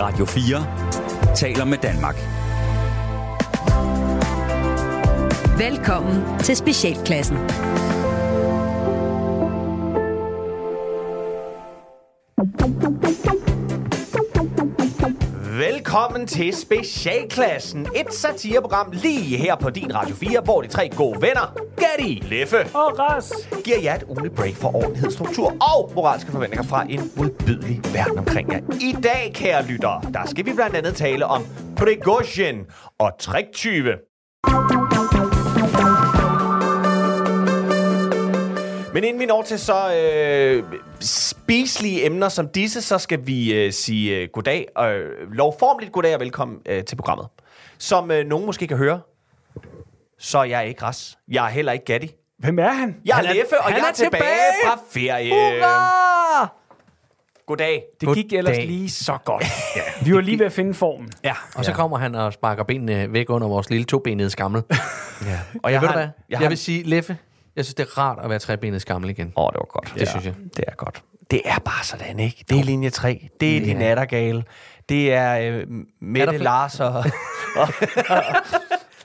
Radio 4 taler med Danmark. Velkommen til Specialklassen. Velkommen til Specialklassen, et satireprogram lige her på din Radio 4, hvor de tre gode venner, Gatti, Leffe Og Ras. giver jer et ugenligt break for ordentlighed, struktur og moralske forventninger fra en modbydelig verden omkring jer. I dag, kære lyttere, der skal vi blandt andet tale om Prigozhin og triktyve. Men inden vi når til så øh, spiselige emner som disse, så skal vi øh, sige øh, goddag, og øh, lovformeligt goddag og velkommen øh, til programmet. Som øh, nogen måske kan høre, så er jeg ikke Ras. Jeg er heller ikke Gatti. Hvem er han? Jeg er han Leffe, og han jeg er tilbage, fra ferie. Hurra! Goddag. Det gik ellers Goddag. lige så godt. ja. Vi var lige ved at finde formen. Ja, og så kommer han og sparker benene væk under vores lille tobenede skammel. Ja. Og jeg jeg, ved har, du hvad? jeg Jeg, har, jeg vil sige, Leffe, jeg synes, det er rart at være trebenet skammel igen. Åh, oh, det var godt. Det synes jeg. Det er godt. Det er bare sådan, ikke? Det er linje 3. Det er de nattergale. Det er øh, Mette flere? Lars og... og, og,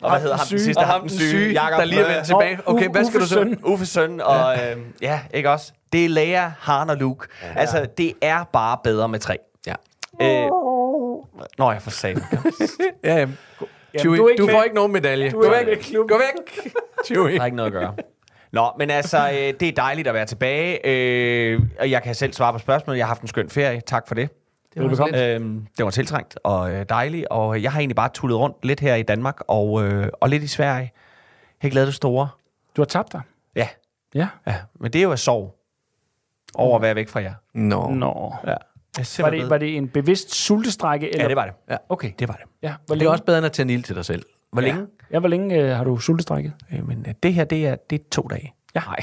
og hvad hedder ham den sidste? Og ham den syge, Jakob, der lige er vendt øh, tilbage. Okay, hvad skal du så? søn. Uffe søn og... Øh, ja, ikke også? Det er Lea, Han og Luke. Ja. Altså, det er bare bedre med tre. Ja. Øh, Nå, jeg får sagt Ja, ja. Jamen, Chewie, du er du får ikke nogen medalje. Du Gå er væk. Gå væk. Chewie. Der er ikke noget at gøre. Nå, men altså, øh, det er dejligt at være tilbage. Øh, og jeg kan selv svare på spørgsmålet. Jeg har haft en skøn ferie. Tak for det. Det var lidt. Øhm, det var tiltrængt og øh, dejligt, og jeg har egentlig bare tullet rundt lidt her i Danmark og, øh, og lidt i Sverige. Jeg har ikke lavet det store. Du har tabt dig. Ja, Ja. ja. men det er jo at sove over at være væk fra jer. Nå. Nå. Ja. Var det, var det en bevidst sultestrække? Eller? Ja, det var det. Ja. Okay. Det var det. Ja, hvor Det længe, er også bedre end at tænde ild til dig selv. Hvor længe? ja, hvor længe øh, har du sultestrækket? Øh, men øh, det her, det er, det er to dage. Ja. Nej.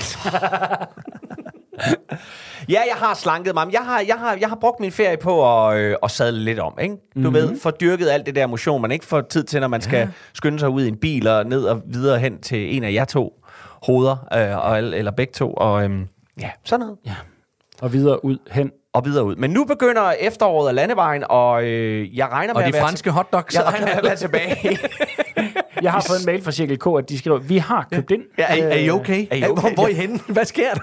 ja, jeg har slanket mig. Jeg har, jeg har, jeg har brugt min ferie på at, øh, at sadle lidt om. Ikke? Du Mhm. mm-hmm. ved, få dyrket alt det der motion, man ikke får tid til, når man skal skynde sig ud i en bil og ned og videre hen til en af jer to hoveder, øh, og, eller begge to. Og øhm, ja, sådan noget. Ja. Og videre ud hen. Og videre ud. Men nu begynder efteråret af landevejen, og øh, jeg regner med Og at de være franske hotdogs. Jeg regner med at være tilbage. Jeg har fået en mail fra Cirkel K, at de skriver, vi har købt ind. Ja, er- Er I okay? Er I okay? Hvor, hvor er I henne? Hvad sker der?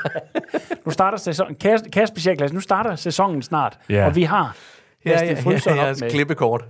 Nu starter sæsonen. Kære specialklasse, nu starter sæsonen snart. Ja. Og vi har næsten ja, fryseren op jeres med. klippekort.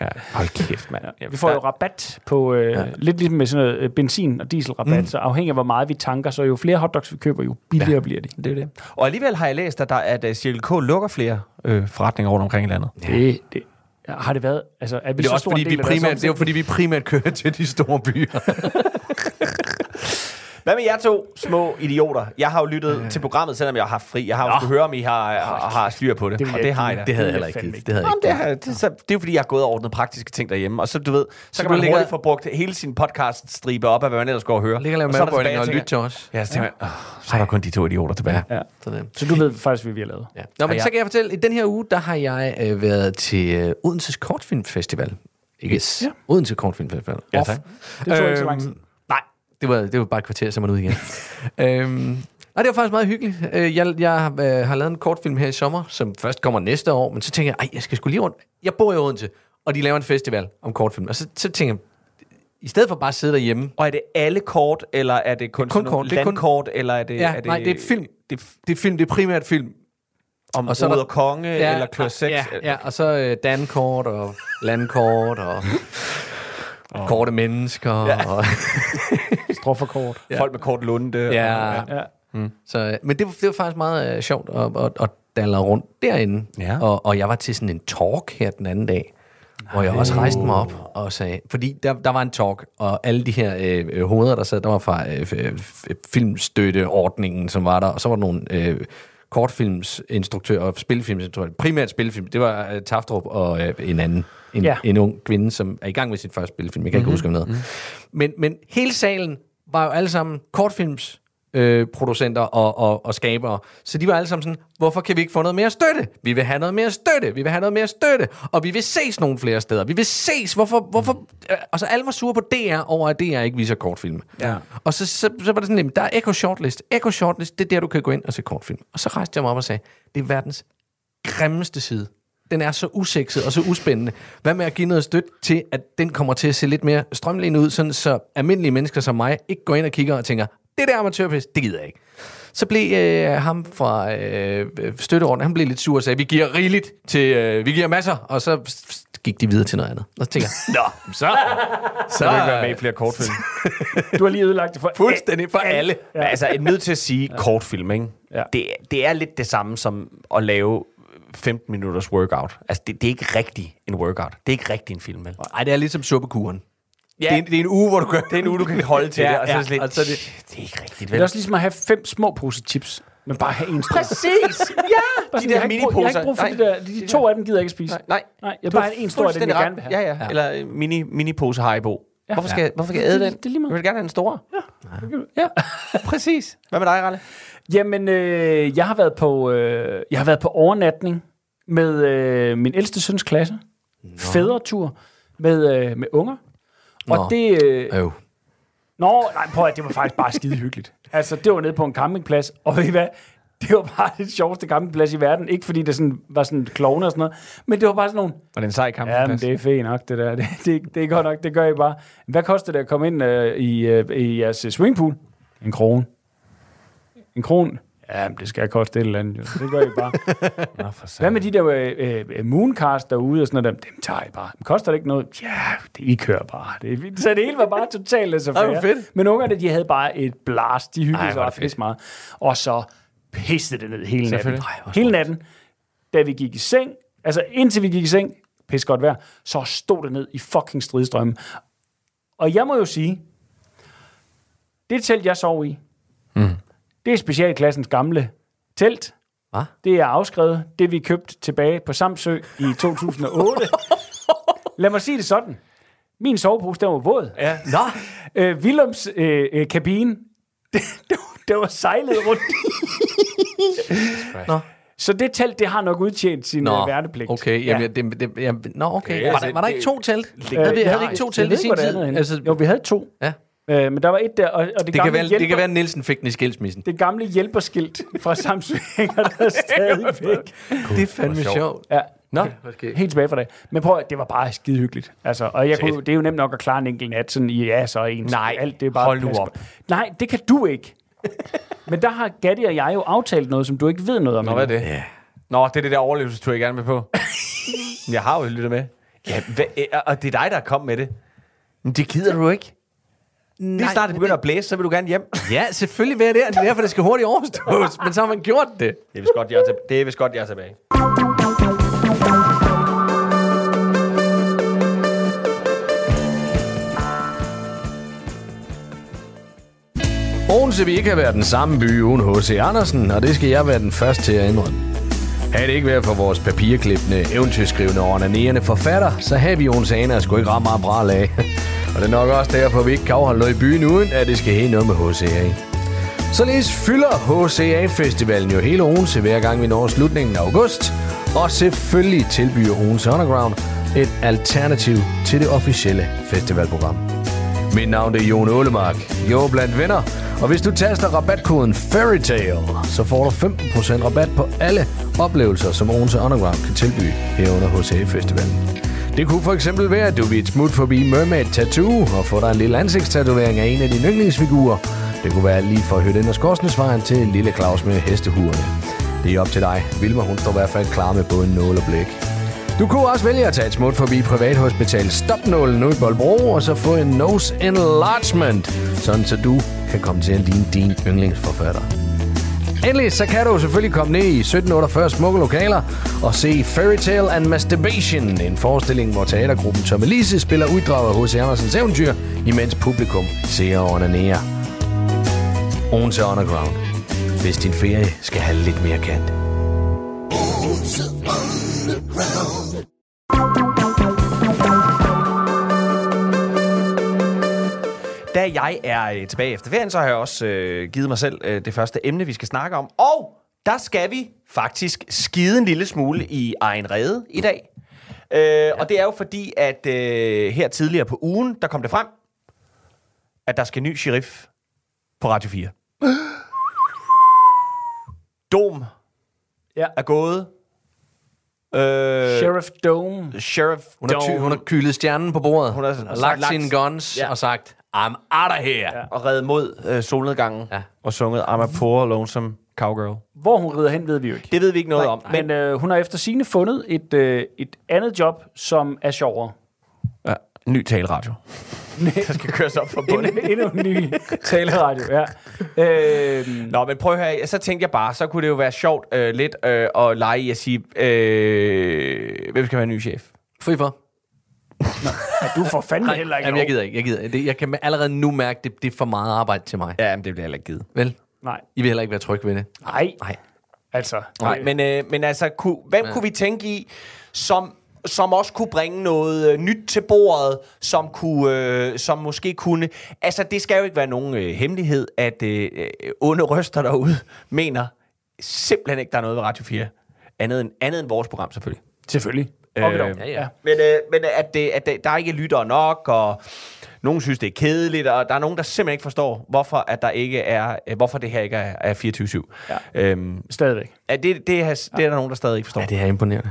ja, hold kæft, mand. Vi får jo rabat på, øh, ja. lidt ligesom med sådan noget øh, benzin- og dieselrabat, mm. så afhængig af, hvor meget vi tanker, så jo flere hotdogs vi køber, jo billigere ja. bliver de. Det er det. Og alligevel har jeg læst, at, der, at uh, Cirkel K lukker flere øh, forretninger rundt omkring i landet. Det, det, ja, har det været, altså er vi Men det så er også stor fordi, vi primært, det er jo fordi, vi primært kører til de store byer. Hvad med jer to små idioter? Jeg har jo lyttet til programmet, selvom jeg har haft fri. Jeg har jo skulle høre, om I har, har, har styr på det. Det og jeg det har da. Det havde jeg heller jeg ikke givet. Det havde jeg Jamen, ikke. det, har, det, så, det er jo fordi, jeg har gået og ordnet praktiske ting derhjemme. Og så, du ved, så, kan du man ligge- hurtigt få brugt hele sin podcast stribe op af, hvad man ellers går og hører. Ligger og Og laver så er der tilbage, madbøjning og jeg lytte til os. Ja, så tænker jeg, "Åh, så er der kun de to idioter tilbage. Ja. Sådan. Så du ved faktisk, hvad vi har lavet. Ja. Nå, men jeg- så kan jeg fortælle, i den her uge, der har jeg øh, været til øh, Odenses Kortfilmfestival. Ikke? Yes. Ja. Odense Kortfilmfestival. Ja, Off. tak. Det tog ikke så lang tid. Nej, det var, det var bare et kvarter, så man ud igen. øhm, og det var faktisk meget hyggeligt. Øh, Jeg, jeg øh, har lavet en kortfilm her i sommer, som først kommer næste år, men så tænker jeg, ej, jeg skal skulle lige rundt. Jeg bor i Odense, og de laver en festival om kortfilm. Og så, så tænker jeg, i stedet for bare at sidde derhjemme, Og er det alle kort, eller er det kun, kun kort. Det er kun- landkort, eller er det... Ja, er det, nej, det er film. Det er det er film, det er primært film. om Og så er der- Ruder Konge, ja, eller Klør 6. Ja, ja, og så øh, dankort og landkort og korte mennesker. Ja. Og, Strofferkort. Folk med kort lunde. ja, og, Ja. Så, øh, men det var, det var faktisk meget øh, sjovt at, at, at dalle rundt derinde. Ja. Og, og jeg var til sådan en talk her den anden dag, Nej. hvor jeg også rejste mig op og sagde... Fordi der, der var en talk, og alle de her øh, øh, hoveder, der sad, der var fra øh, f- f- filmstøtteordningen, som var der, og så var der nogle... Øh, kortfilmsinstruktør og spillefilmsinstruktør. Primært spillefilm. Det var uh, Taftrup og uh, en anden. En, Ja. en ung kvinde, som er i gang med sit første spillefilm. Jeg kan mm-hmm. ikke huske om noget. Mm-hmm. Men, men hele salen var jo alle sammen kortfilms øh, producenter og, og, og skabere. Så de var alle sammen sådan, hvorfor kan vi ikke få noget mere støtte? Vi vil have noget mere støtte, vi vil have noget mere støtte, og vi vil ses nogle flere steder. Vi vil ses, hvorfor... hvorfor? Øh, Og så alle var sure på DR over, at DR ikke viser kortfilm. Ja. Og så, så, så var det sådan, jamen, der er Echo Shortlist. Echo Shortlist, det er der, du kan gå ind og se kortfilm. Og så rejste jeg mig op og sagde, det er verdens grimmeste side. Den er så usekset og så uspændende. Hvad med at give noget støtte til, at den kommer til at se lidt mere strømlignet ud, sådan så almindelige mennesker som mig ikke går ind og kigger og tænker, det der amatørpis, det gider jeg ikke. Så blev øh, ham fra øh, støtteordenen, han blev lidt sur og sagde, vi giver rigeligt til, øh, vi giver masser, og så gik de videre til noget andet. Og så tænker jeg, nå, så, Så vil ikke være med i flere kortfilm. Du har lige ødelagt det for fuldstændig for alle. Men altså, jeg er nødt til at sige ja. kortfilm, ikke? Ja. Det, det er lidt det samme som at lave 15 minutters workout. Altså, det, det er ikke rigtig en workout. Det er ikke rigtig en film, vel? Ej, det er ligesom suppekuren. Ja. Det, er, det er en uge, hvor du gør Det er en uge, du kan holde til Ja, det, og så ja, er det lidt, og så er det- det er ikke rigtigt, Det vel? er også ligesom at have fem små poser chips, men bare have en stor. Præcis! Ja! De der brug- Jeg har ikke miniposer. brug for de der, de to af dem gider jeg ikke spise. Nej, nej. Nej, jeg Du bare har have en stor af dem, jeg gerne vil have. Ja, ja. Eller øh, mini, mini-pose Haribo. Ja. Hvorfor skal, Ja. hvorfor skal jeg æde Det- den? det er lige meget. Jeg vil gerne have den store. Ja. ja. Præcis. Hvad med dig, Ralle? Jamen, øh, jeg har været på øh, jeg har været på overnatning med øh, min ældste søns klasse. Fædretur med, øh, med unger. Nå. Og det... Øh, Øv. Nå, nej, prøv at det var faktisk bare skide hyggeligt. Altså, det var nede på en campingplads, og ved I hvad? Det var bare det sjoveste campingplads i verden. Ikke fordi det sådan, var sådan klovne og sådan noget, men det var bare sådan nogle, Var det en sej kamp? ja, men det er fedt nok, det der. Det, det, det er godt nok, det gør I bare. Hvad koster det at komme ind øh, i, øh, i jeres øh, swimmingpool? En krone. En krone? Ja, men det skal koste et eller andet. Jo. Det gør I bare. Nå, for Hvad med de der øh, øh, mooncast derude og sådan noget? Dem, tager I bare. Men koster det ikke noget? Ja, det, I kører bare. Det, så det hele var bare totalt Ej, hvor fedt. Men ungerne, de havde bare et blast. De Ej, hyggede hvor sig fedt. meget. Og så pissede det ned hele natten. Ej, hele natten. Da vi gik i seng, altså indtil vi gik i seng, pisse godt vejr, så stod det ned i fucking stridstrømme. Og jeg må jo sige, det telt, jeg sov i, mm. det er specialklassens gamle telt. Hvad? Det er afskrevet. Det vi købte tilbage på Samsø i 2008. Lad mig sige det sådan. Min sovepose, den var våd. Ja. Nå, Øh, Willums øh, øh, kabine, det, det, det var sejlet rundt. Nå. Så det telt, det har nok udtjent sin Nå, øh, værnepligt. okay. Jamen, ja. det, det, jamen, nå, okay. Ja, var, altså, der, var der det- ikke to telt? det- havde vi, Øh, havde vi nej, ikke to telt i sin det tid? Altså, jo, vi havde to. ja. Øh, men der var et der, og, og det, det, gamle kan være, det hjælper, kan være, at Nielsen fik den i skilsmissen. det gamle hjælperskilt fra Samsø hænger der stadigvæk. Det er fandme sjovt. Ja. Nå. Okay. Helt tilbage fra det. Men prøv at- det var bare skide hyggeligt. Altså, og jeg kunne, det er jo nemt nok at klare en enkelt nat, sådan i ja, så en. Nej, alt det er bare hold nu op. Nej, det kan du ikke. Men der har Gatti og jeg jo aftalt noget, som du ikke ved noget om. Nå, hvad er det? Ja. Nå, det er det der overlevelsestur, jeg gerne vil på. jeg har jo lyttet med. Ja, hvad, øh, og det er dig, der er kommet med det. Men det gider du ikke. Lige snart det begynder at blæse, så vil du gerne hjem. Ja, selvfølgelig vil jeg det. Det er derfor, det skal hurtigt overstås. Men så har man gjort det. Det er vist godt, jeg er, til, det er, vist godt, jeg er tilbage. Odense vil ikke have været den samme by uden H.C. Andersen, og det skal jeg være den første til at indrømme. Havde det ikke været for vores papirklippende, eventyrskrivende og onanerende forfatter, så havde vi Odenseaner sgu ikke ret meget bra lag. og det er nok også derfor, vi ikke kan afholde noget i byen, uden at det skal hænge noget med HCA. Således fylder HCA-festivalen jo hele Odense hver gang vi når slutningen af august, og selvfølgelig tilbyder Odense Underground et alternativ til det officielle festivalprogram. Mit navn er Jon Ålemark. Jo blandt venner. Og hvis du taster rabatkoden FairyTale, så får du 15% rabat på alle oplevelser, som Odense Underground kan tilbyde herunder HCA Festivalen. Det kunne for eksempel være, at du vil et smut forbi Mermaid Tattoo og få dig en lille ansigtstatovering af en af dine yndlingsfigurer. Det kunne være lige fra Høtten og Skorsnesvejen til Lille Claus med hestehuerne. Det er op til dig. Vilma, hun står i hvert fald klar med både nål og blæk. Du kunne også vælge at tage et smut forbi Privathospital Stopnålen nu i Boldbro, og så få en nose enlargement, sådan så du kan komme til at ligne din yndlingsforfatter. Endelig så kan du selvfølgelig komme ned i 1748 smukke lokaler og se Fairytale and Masturbation, en forestilling, hvor teatergruppen Tommelise spiller uddrag af H.C. Andersens eventyr, imens publikum ser og onanerer. Odense Underground. Hvis din ferie skal have lidt mere kant. Da jeg er øh, tilbage efter ferien, så har jeg også øh, givet mig selv øh, det første emne, vi skal snakke om. Og der skal vi faktisk skide en lille smule i egen rede i dag. Øh, ja. Og det er jo fordi, at øh, her tidligere på ugen, der kom det frem, at der skal ny sheriff på Radio 4. Dom Ja. er gået. Øh, Sheriff Dome. Sheriff Hun har, ty, hun har kylet stjernen på bordet. Hun har Hun har sagt- lagt sine guns ja. og sagt, I'm out of here. Ja. og reddet mod øh, solnedgangen Ja. og sunget I'm a poor lonesome cowgirl. Hvor hun rider hen, ved vi jo ikke. Det ved vi ikke noget om. Men øh, hun har efter sine fundet et, øh, et andet job, som er sjovere. ja, ny taleradio. der skal køres op for bunden. En, endnu en ny taleradio, ja. Øh, Nå, men prøv at høre, så tænkte jeg bare, så kunne det jo være sjovt øh, lidt øh, at lege i at sige, øh, hvem skal være ny chef? Fri for. Du får fandme heller ikke Jamen, jeg gider ikke. Jeg, gider. Det, jeg kan allerede nu mærke, det, det er for meget arbejde til mig. Ja, men det bliver heller ikke givet. Vel? Nej. I vil heller ikke være trygge ved det. Nej, Nej. altså. Nej, men, øh, men altså, kunne, hvem ja. kunne vi tænke i, som, som også kunne bringe noget øh, nyt til bordet, som, kunne, øh, som måske kunne... Altså, det skal jo ikke være nogen øh, hemmelighed, at øh, øh, onde røster derude mener simpelthen ikke, der er noget ved Radio 4. Andet end, andet end vores program, selvfølgelig. Selvfølgelig. Op. Øh, ja, ja. Men, øh, men at, det, at det, der er ikke lyttere nok, og nogen synes, det er kedeligt, og der er nogen, der simpelthen ikke forstår, hvorfor, at der ikke er, øh, hvorfor det her ikke er, er 24-7. Ja. Øhm, Stadigvæk. at det, det, er, det er der nogen, der stadig ikke forstår. Ja, det er imponerende.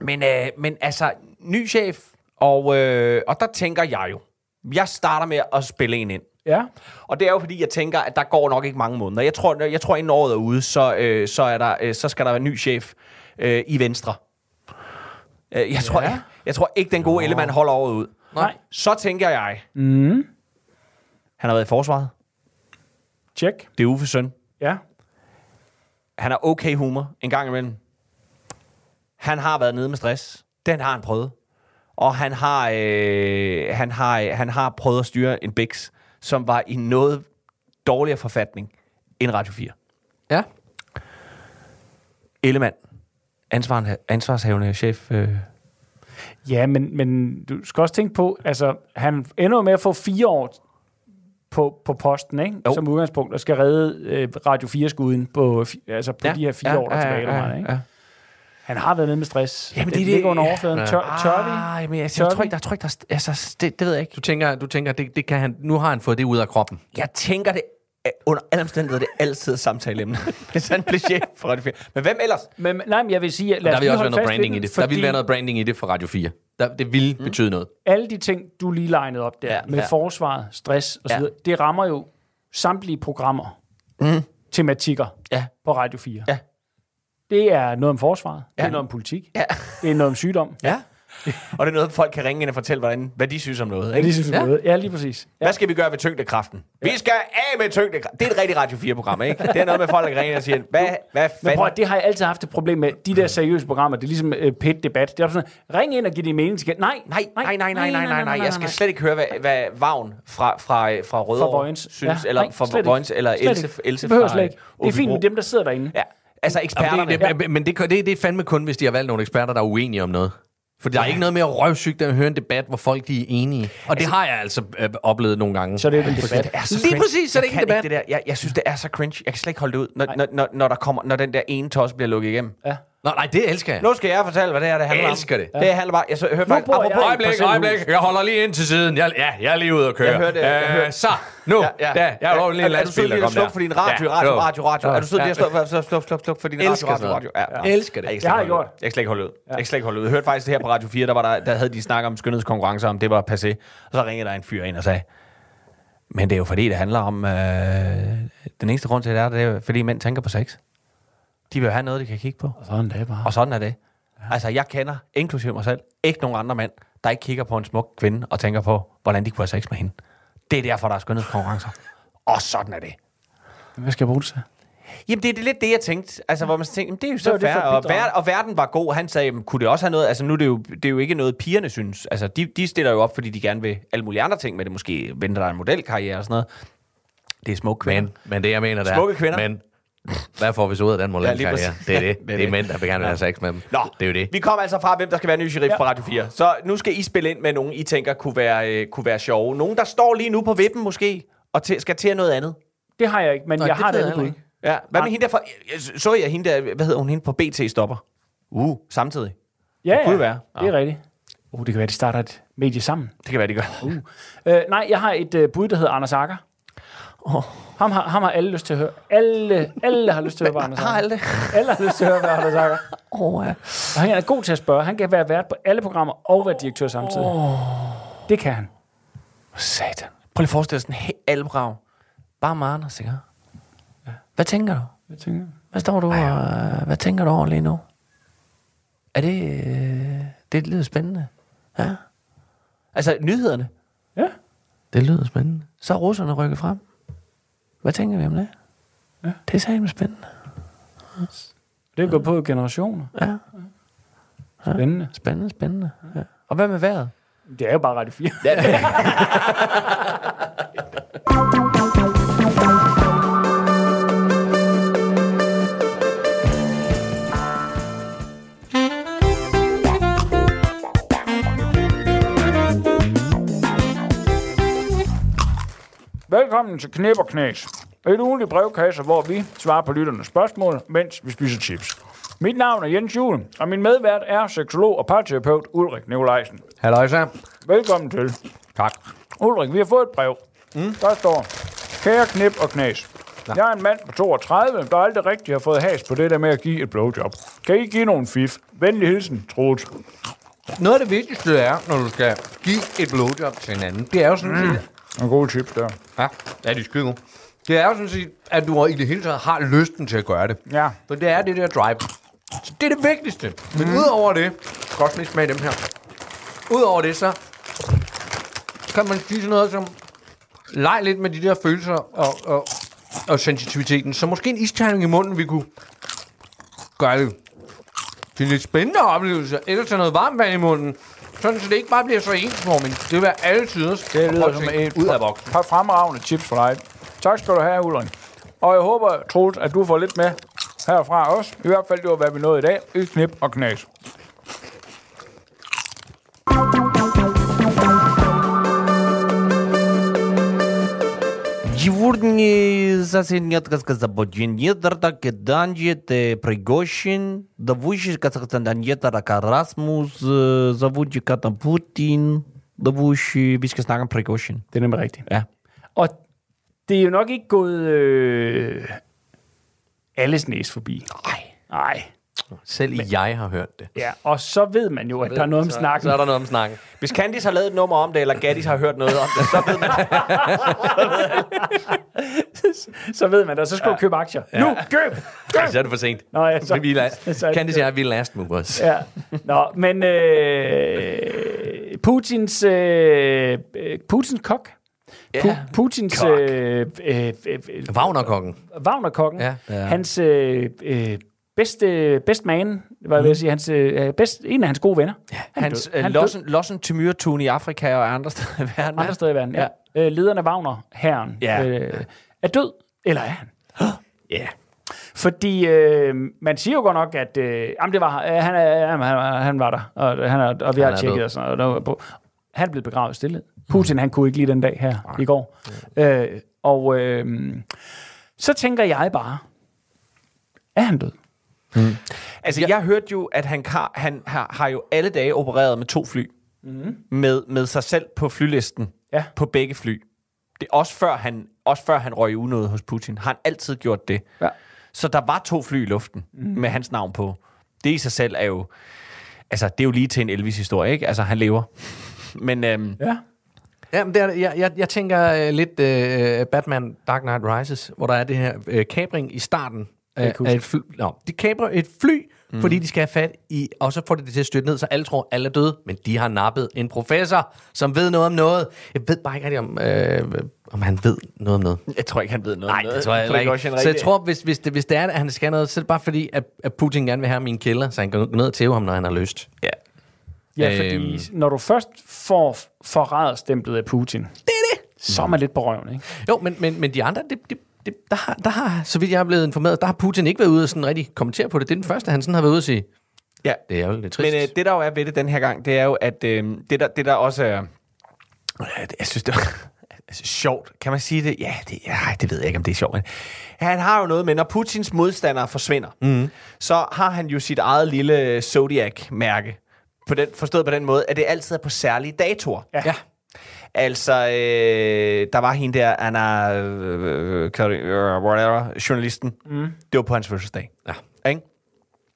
Men, øh, men altså, ny chef, og, øh, og der tænker jeg jo, jeg starter med at spille en ind. Ja. Og det er jo fordi, jeg tænker, at der går nok ikke mange måneder. Jeg tror, jeg tror inden året er ude, så, øh, så, er der, øh, så skal der være en ny chef øh, i Venstre. Øh, jeg, tror, Ja. jeg, jeg tror ikke, den gode Ellemann holder året ud. Nej. Så tænker jeg, Mm. han har været i forsvaret. Check. Det er Uffes søn. Ja. Han har okay humor en gang imellem. Han har været nede med stress. Den har han prøvet. Og han har, øh, han har, han har prøvet at styre en Bix, som var i noget dårligere forfatning end Radio 4. Ja. Ellemann, ansvar, ansvarshavende chef. Øh. Ja, men, men du skal også tænke på, altså, han ender med at få fire år på, på posten, ikke? Jo. Som udgangspunkt, og skal redde øh, Radio 4-skuden på, altså på ja, de her fire ja, år, der er tilbage. Ja, ja, ikke? ja. Han har været nede med stress. Jamen, det, det er ligger under overfladen. Ja. Tør, tør vi? Ah, men jeg, Tør jeg, tror ikke, der, jeg tror ikke, der, altså, det, det ved jeg ikke. Du tænker, du tænker det, det kan han, nu har han fået det ud af kroppen. Jeg tænker det under alle omstændigheder, det er altid et samtaleemne. Hvis han bliver chef for Radio 4. Men hvem ellers? Men, nej, men jeg vil sige, at lad Der vil også være noget branding i det. Der vil fordi være noget branding i det for Radio 4. Der, det vil mm. betyde noget. Alle de ting, du lige legnede op der, Ja, med ja. forsvaret, stress og så Ja. videre, det rammer jo samtlige programmer, mm. tematikker Ja. på Radio 4. Ja. Det er noget om forsvaret, ja. det er noget om politik, Ja. det er noget om sygdom. Ja. og det er noget, folk kan ringe ind og fortælle, hvordan, hvad de synes om noget. Ja, Ikke? det synes jeg Ja. noget. Ja, lige præcis. Ja. Hvad skal vi gøre ved tyngdekraften? Vi skal af med tyngdekraften. Det er et rigtig Radio 4-program, ikke? Det er noget med folk, der ringer ind og siger, hvad, hvad Men fanden? prøv, at- det har jeg altid haft et problem med. De der seriøse programmer, det er ligesom uh, pit-debat. Det er sådan, ring ind og giv din mening til Nej, Nej, nej, nej, nej, nej, nej, nej. Jeg skal slet ikke høre, hvad, hvad Vagn fra, fra, fra Rødovre Vojens. synes, Ja, eller nej, fra. Vojens, eller Else. Else fra slet ikke. Det er fint med dem, der sidder derinde. Ja, altså eksperterne. Jamen, det, det, Men det, det, det er fandme kun, hvis de har valgt nogle eksperter, der er uenige om noget. For der er ikke noget mere røvsygt, end at høre en debat, hvor folk de er enige. Og det har jeg altså øh, oplevet nogle gange. Så det er en debat. Det er så Lige præcis, så er det Jeg ikke en debat. det der. Jeg, jeg synes, det er så cringe. Jeg kan slet ikke holde det ud, når, når, når, når, der kommer, når den der ene tos bliver lukket igennem. Ja. Nå, nej, det elsker jeg. Nu skal jeg fortælle, hvad det er, det handler Jeg om. elsker det. Det handler bare... Jeg så, hørte faktisk... jeg apropos- i et Øjeblik, øjeblik. Jeg holder lige ind til siden. Jeg, ja, jeg er lige ude og køre. Jeg hørte- jeg Øh, hørte- Så, nu. Ja, ja. Der, jeg en er, er du sød lastbil, der kom der. for din radio, Ja, radio, radio, radio? Er du sød lige slukke sluk, sluk, sluk, sluk for din radio, Elsker radio, radio? Ja. Elsker det. Jeg har jeg gjort. Jeg kan slet ikke holde ud. Jeg kan slet ikke holde ud. Jeg hørte faktisk det her på Radio 4, der, var der, der havde de snakket om skønhedskonkurrencer, om det var passé. Og så ringede der en fyr ind og sagde, men det er jo fordi, det handler om... Øh, den eneste grund til det er, det er fordi mænd tænker på sex. De vil have noget, de kan kigge på. Sådan det er bare. Og sådan er det. Ja. Altså, jeg kender, inklusive mig selv, ikke nogen andre mænd, der ikke kigger på en smuk kvinde og tænker på, hvordan de kunne have sex med hende. Det er derfor, der er skønhedskonkurrencer. Og sådan er det. Hvad skal jeg bruge det til? Jamen, det er det lidt det, jeg tænkte. Altså, hvor man tænkte, jamen, det er jo Så så er det fair. Og, ver- og verden var god. Han sagde, jamen, kunne det også have noget... Altså, nu er det jo, det er jo ikke noget, pigerne synes. Altså, de, de stiller jo op, fordi de gerne vil alle mulige andre ting med det. Måske venter der en modelkarriere og sådan noget. Det er smukke kvinder. Men, men det jeg mener, der Smukke kvinder. Men hvad får vi så ud af den Ja, modelkarriere? præcis. det er det. Det er Det er det. mænd, der vil gerne vil have sex med dem. Nå, Det er jo det. Vi kommer altså fra, hvem der skal være ny sheriff Ja. på Radio 4. Så nu skal I spille ind med nogen, I tænker kunne være, øh, kunne være sjove. Nogen, der står lige nu på vippen måske, og til, skal til noget andet. Det har jeg ikke, men Nå, jeg det har det andet ikke. Ja, hvad med Ah. hende der fra... jeg- Så jeg hende der, hvad hedder hun, hende på BT stopper? Uh, samtidig. Ja, ja, kunne det være. det er rigtigt. Uh, det kan være, de starter et medie sammen. Det kan være, de gør. Uh. Uh, nej, jeg har et uh, bud, der hedder Anders Akker. Ham har, ham har alle lyst til at høre. Alle, alle har lyst til at høre, hvad Anders Har alle det? Alle har lyst til at høre, hvad Anders Agger. Åh, ja. Og han er god til at spørge. Han kan være vært på alle programmer og være direktør samtidig. Det kan han. Satan. Prøv lige at forestille dig sådan helt alle program. Bare med Anders, ikke? Hvad tænker du? Jeg tænker, Hvad står du og, hvad tænker du over lige nu? Er det, øh, det lyder spændende. Ja. Altså, nyhederne. ja, Det lyder spændende. Så er russerne rykket frem. Hvad tænker vi om det? Ja. Det er sammen spændende. det er gået på generationer. Ja. Spændende. Spændende, spændende. Ja. Og hvad med vejret? Det er jo bare Radio 4. Ja, det. Velkommen til Knep og Knæs. Et ugenligt brevkasse, hvor vi svarer på lytternes spørgsmål, mens vi spiser chips. Mit navn er Jens Jule, og min medvært er seksolog og parterapeut Ulrik Nikolajsen. Halløj, så. Velkommen til. Tak. Ulrik, vi har fået et brev. Mm. Der står, kære knip og knæs. Jeg er en mand på 32, der aldrig rigtig har fået has på det der med at give et blowjob. Kan I give nogle fif? Venlig hilsen, Troels. Noget af det vigtigste er, når du skal give et blowjob til hinanden, det er jo sådan set... En god tip der. Ja, ja, de er skide gode. Det er jo sådan set, at du i det hele taget har lysten til at gøre det. Ja. For det er det der drive. Så det er det vigtigste. Men mm. udover det, også lige smage dem her. Udover det, så kan man sige sådan noget som, leg lidt med de der følelser og, og, og sensitiviteten. Så måske en isterning i munden, vi kunne gøre det til en lidt spændende oplevelse. Eller tage noget varmt vand i munden. Sådan, så det ikke bare bliver så ensformigt. Det vil være alle tider. Det lyder som et ud af boksen. par fremragende tips for dig. Tak skal du have, Ulrik. Og jeg håber, Troels, at du får lidt med herfra også. I hvert fald, det var, hvad vi nåede i dag. I knip og knæs. Дежурный засенет казабоджин так данжет Пригощин, давущий казахстанет Расмус, завуджи катам Путин, давущий, vi skal snakke om Prigozhin. Det er nemlig rigtigt. Ja. Og det er jo nok ikke gået øh, alles næse forbi. Nej. Nej. Selv jeg har hørt det. Ja, og så ved man jo, at der er noget om snakken. Så er der noget om snakken. Hvis Candice har lavet et nummer om det, eller Gaddis har hørt noget om det, så ved man, så ved man det, og så skal du købe aktier. Nu, køb! køb! Så er det for sent. Nå, ja, så- vi så la- kan det sige, at vi er last movers. Ja. Nå, men øh, Putins, øh, øh, Putins kok, Pu- Putins øh, øh, øh, Wagner-kokken. Wagner-kokken, Ja. ja. hans øh, øh, bedste, best man, hvad vil jeg sige, hans, øh, bedst, en af hans gode venner. Ja, han hans øh, han lossen, lossen til myretun i Afrika og andre steder i verden. andre steder i verden. Ja. Ja. Øh, lederen af Wagner-herren Ja. øh, er død, eller er han? Ja. Fordi øh, man siger jo godt nok, at øh, jamen det var, øh, han, er, han, han, han var der, og, han er, og vi Han har tjekket død. og sådan noget. På. Han blev begravet i stillhed. Putin, han kunne ikke lide den dag her i går. Øh, og øh, så tænker jeg bare, er han død? Altså, jeg hørte jo, at han har, han har, har jo alle dage opereret med to fly. Mm. Med, med sig selv på flylisten. Ja. På begge fly. Det er også før han, også før han røg i unåde hos Putin. Har han altid gjort det. Ja. Så der var to fly i luften mm. med hans navn på. Det i sig selv er jo... Altså, det er jo lige til en Elvis-historie, ikke? Altså, han lever. Men øhm, Ja. Ja, men det er, jeg, jeg, jeg tænker uh, lidt uh, Batman Dark Knight Rises, hvor der er det her uh, kabring i starten af, af et fly. Nå, de kabrer et fly, mm. fordi de skal have fat i, og så får de det til at styrte ned, så alle tror, alle er døde, men de har nappet en professor, som ved noget om noget. Jeg ved bare ikke rigtig, om, øh, om han ved noget om noget. jeg tror ikke, han ved noget Nej, om noget. det tror jeg Prigozhin ikke. Så jeg tror, hvis, hvis, det, hvis det er, at han skal noget, så er det bare fordi, at, at Putin gerne vil have min kælder, så han kan gå ned og tæve ham, når han har lyst. Ja. Ja, fordi Øhm. når du først får forræderstemplet af Putin, det er det. så er man lidt på røven, ikke? Jo, men, men, men de andre, det, det, det, der, har, der har, så vidt jeg er blevet informeret, der har Putin ikke været ude og sådan rigtig kommentere på det. Det er den første, han sådan har været ude og sige. Ja. Det er jo lidt trist. Men øh, det, der jo er ved det den her gang, det er jo, at øh, det, der, det der også er... Øh, jeg synes, det er altså, sjovt. Kan man sige det? Ja, det, ja, det ved jeg ikke, om det er sjovt. Men han har jo noget med, når Putins modstandere forsvinder, mm. så har han jo sit eget lille Zodiac-mærke. På den, forstået på den måde, at det altid er på særlige datoer. Ja. ja. Altså, øh, der var hende der, Anna, øh, øh, whatever, journalisten. Mm. Det var på hans fødselsdag. Ja. Ikke?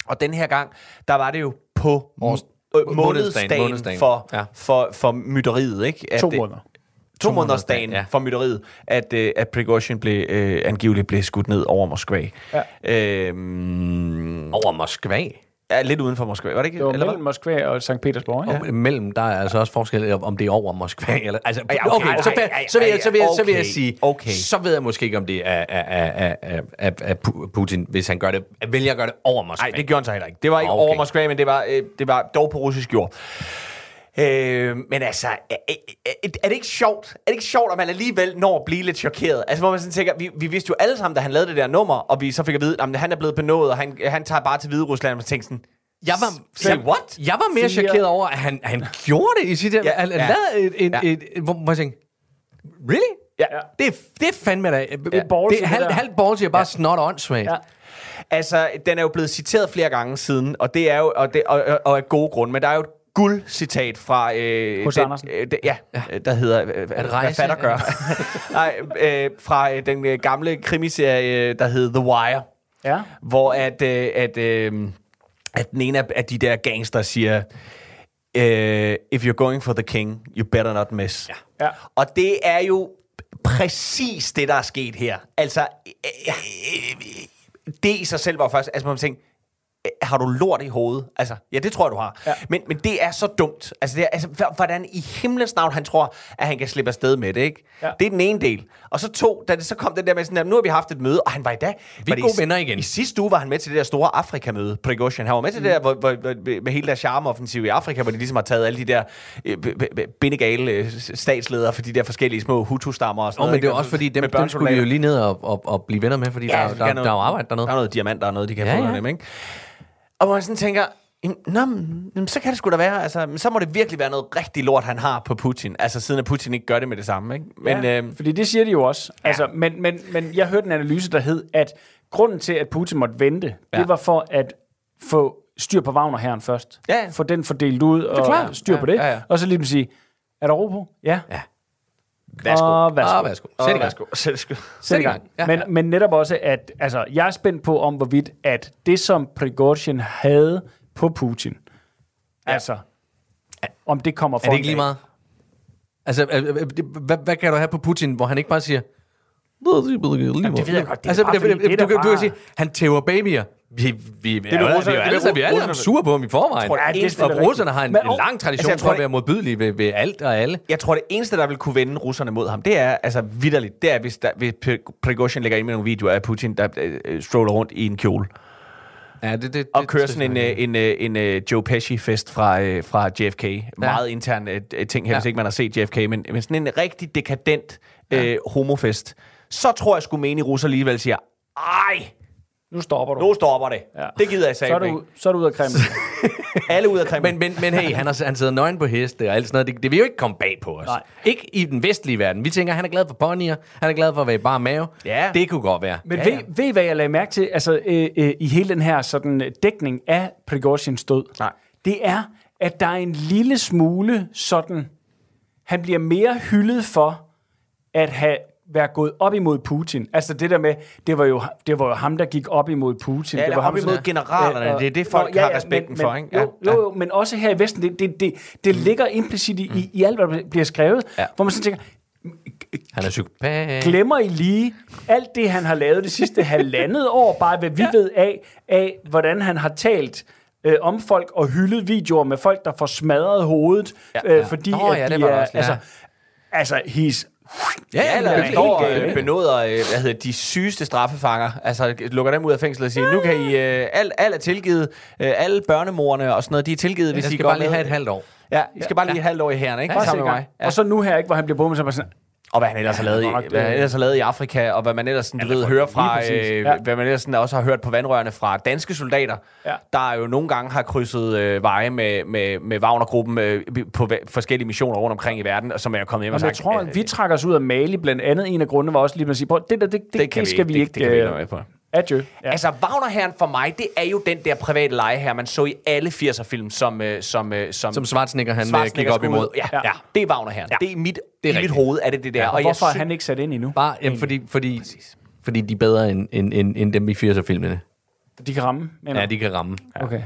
Og den her gang, der var det jo på Års- øh, månedsdagen, månedsdagen, for, Ja. for, for mytteriet. Ikke? At To det- måneder. To måneders dagen ja. ja. for mytteriet, at, øh, at Prigozhin blev, øh, angiveligt blev skudt ned over Moskva. Ja. Øhm, Over Moskva. Ja, lidt uden for Moskva, var det ikke? Det var eller hvad? mellem Moskva og St. Petersborg, ikke? Ja. Mellem, der er altså også forskel, om det er over Moskva. Eller, altså, okay, okay, okay, så, så, vil jeg, så, vil jeg, så vil jeg okay, sige, okay. så ved jeg måske ikke, om det er af, af, af, af, af Pu- Putin, hvis han gør det, vælger at gøre det over Moskva. Nej, det gjorde han så heller ikke. Det var ikke okay. over Moskva, men det var, øh, det var dog på russisk jord. Øh, men altså, er, er, er det ikke sjovt? Er det ikke sjovt, at man alligevel når at blive lidt chokeret? Altså, hvor man sådan tænker, vi, vi vidste jo alle sammen, da han lavede det der nummer, og vi så fik at vide, at han er blevet benådet, og han, han tager bare til Hvide Rusland, og man tænkte sådan, Jeg var, Say what? Jeg var mere Fire- chokeret over, at han, han gjorde det i sit... Ja, Ja, han, han ja. lavede et, et, Ja. et, et, hvor man tænkte, really? ja, Ja. Det er, det er fandme da... Det ballsy, det er det halv, ballsy og bare ja. snot åndssvagt. Ja. Ja. Altså, den er jo blevet citeret flere gange siden, og det er jo og det, og, og, og af gode grunde, men der er jo et guldcitat fra... Øh, Hos den, Andersen. Øh, ja, ja, der hedder... Øh, hvad, hvad rejse? fatter gør. Nej, øh, fra øh, den øh, gamle krimiserie, der hed The Wire, Ja. hvor at, øh, at, øh, at den ene af, af de der gangster siger, øh, if you're going for the king, you better not miss. Ja. Ja. Og det er jo præcis det, der er sket her. Altså, øh, øh, det i sig selv var først, altså man tænkte, øh, har du lort i hovedet? Altså, ja, det tror jeg, du har. Ja. Men, men det er så dumt. Altså, det er, altså, hvordan i himlens navn han tror, at han kan slippe afsted med det, ikke? Ja. Det er den ene del. Og så to, da det så kom den der med sådan, at nu har vi haft et møde, og han var i dag... Vi er gode venner igen. I sidste uge var han med til det der store Afrika-møde, Prigozhin. Han var med til det der, hvor, hvor, hvor, med hele der charmeoffensiv i Afrika, hvor de ligesom har taget alle de der øh, bindegale øh, statsledere for de der forskellige små Hutu-stammer og sådan Oh, noget. men det er også fordi, dem, dem skulle vi børnesoldater. jo lige ned og, og, og blive venner med, fordi ja, der, der, der, der er jo arbejde dernede. Der er noget diamant, der er noget, de kan Ja, få ja. dem, ikke? Og hvor man sådan tænker, "Jamen, Nå, men, så kan det sgu da være, altså, men så må det virkelig være noget rigtig lort, han har på Putin. Altså, siden at Putin ikke gør det med det samme, ikke? Men, ja, øh, fordi det siger de jo også. Ja. Altså, men, men, men jeg hørte en analyse, der hed, at grunden til, at Putin måtte vente, ja. Det var for at få styr på Wagner herren først. Ja. Få den fordelt ud og styr Ja, på det. ja, ja. Og så lige sige, er der ro på? Ja. Ja. Værsgo. Og værsgo. Ah, værsgo. Sæt i gang. Værsgo. Sæt, Sæt i gang. Ja, men, ja. men netop også, at altså, jeg er spændt på, om hvorvidt, at det, som Prigozhin havde på Putin, ja. altså, om det kommer for Er det ikke lige meget? Altså, hvad, hvad kan du have på Putin, hvor han ikke bare siger... Jamen, det ved jeg godt. Det altså, det, det, det du, kan, du kan sige, han tæver babyer. Vi, vi, vi, er, vi, er, russerne- det alle vi er alle sammen sure på ham i forvejen. Tror Ja, det eneste- Og russerne har en, Men- en lang tradition Altså, for at være modbydelige ved, ved alt og alle. Jeg tror, det eneste, der vil kunne vende russerne mod ham, det er altså vidderligt, det er, hvis, der, hvis Pri- Prigozhin lægger ind med nogle videoer af Putin, der øh, stroller rundt i en kjole. Ja, det, det, Og det- kører det- sådan en, øh, en, øh, en, en Joe Pesci-fest fra, øh, fra JFK. Ja. Meget intern øh, ting her, Ja. hvis ikke man har set JFK, men, men sådan en rigtig dekadent øh, homofest. Så tror jeg sgu menige russer alligevel siger, ej, Nu stopper du. nu stopper det. Ja. Det gider jeg så, er du, ikke. så er du ude af Kreml. Alle ud af Kreml. Men, men, men hey, han, har, han sidder nøgen på heste og alt sådan noget. Det, det vil jo ikke komme bag på os. Nej. Ikke i den vestlige verden. Vi tænker, han er glad for ponyer. Han er glad for at være i bare mave. Ja. Det kunne godt være. Men Ja, ja, ja. ved, ved hvad jeg lagde mærke til altså, øh, øh, i hele den her sådan, øh, dækning af Prigozhins død? Nej. Det er, at der er en lille smule sådan... Han bliver mere hyldet for at have være gået op imod Putin. Altså det der med, det var jo, det var jo ham, der gik op imod Putin. Ja, det var ham, imod som- generalerne. Det er det, folk har respekten for, ikke? Ja, Jo, jo, jo, men også her i Vesten, det, det, det, det ligger implicit i, i, i alt, hvad der bliver skrevet, Ja. hvor man sådan tænker, Han er psykopat. glemmer I lige alt det, han har lavet det sidste halvandet år, bare hvad vi ja. ved af, af, hvordan han har talt øh, om folk og hyldet videoer med folk, der får smadret hovedet, ja, Ja, øh, ja. fordi Nå, at ja, de det var der er, også, ja. altså, altså, he's Ja, Ja, eller er helt står galt, øh, ikke? benåder, øh, hvad hedder de sygeste straffefanger, altså lukker dem ud af fængslet og siger, nu kan I, øh, alt, alt er tilgivet, øh, alle børnemorerne og sådan noget, de er tilgivet, hvis Jeg I skal går bare lige have et halvt år. Ja, I skal bare lige have et halvt år i herren, ikke? bare Sammen med mig. Ja. Og så nu her, ikke, hvor han bliver bommet, så er man sådan, Og hvad han ellers har lavet, i, det- hvad han ellers har lavet i Afrika, og hvad man ellers sådan, du ved, hører fra, øh, Ja. hvad man ellers sådan, også har hørt på vandrørene fra danske soldater, Ja. der jo nogle gange har krydset øh, veje med, med, med Wagner-gruppen øh, på forskellige missioner rundt omkring i verden, og som er kommet hjem og Jamen, jeg sagt, tror, at vi trækker os ud af Mali, blandt andet en af grundene var også lige at sige, "Prøv, det der, det, det, det, kan det skal vi det, ikke... det kan vi ikke øh, med på. Adieu. Ja. Ja. Altså, Wagnerherren for mig, det er jo den der private leje her, man så i alle 80'er-film, som, øh, som, øh, som, Som Schwarzenegger, han øh, Schwarzenegger gik op imod. Ja, ja. Ja. ja, det er Wagnerherren. Ja. Det er mit, Det er i mit hoved, er det det der. Og jeg hvorfor er sy- han ikke sat ind endnu? Bare, jamen, fordi, fordi, fordi de er bedre end, end, end, end dem i 80'er-filmene. De kan ramme. Ja, de kan ramme. Okay.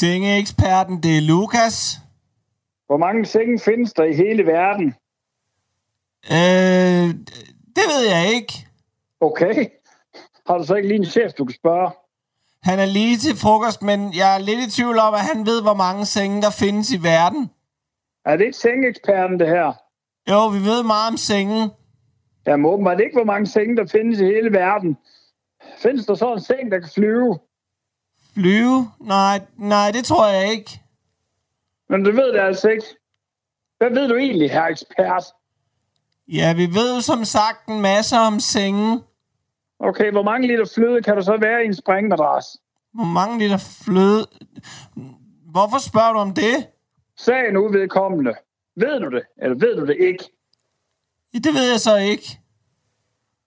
Sengeeksperten, det er Lukas. Hvor mange senge findes der i hele verden? Øh, det ved jeg ikke. Okay. Har du så ikke lige en chef, du kan spørge? Han er lige til frokost, men jeg er lidt i tvivl om, at han ved, hvor mange senge, der findes i verden. Er det ikke sengeeksperten, det her? Jo, vi ved meget om sengen. Jamen åbenbart ikke, hvor mange senge, der findes i hele verden. Findes der så en seng, der kan flyve? Flyve? Nej, nej, det tror jeg ikke. Men du ved det altså ikke. Hvad ved du egentlig, herr ekspert? Ja, vi ved jo som sagt en masse om sengen. Okay, hvor mange liter fløde kan der så være i en springmadras? Hvor mange liter fløde... Hvorfor spørger du om det? Sagen uvedkommende. Ved du det, eller ved du det ikke? Ja, det ved jeg så ikke.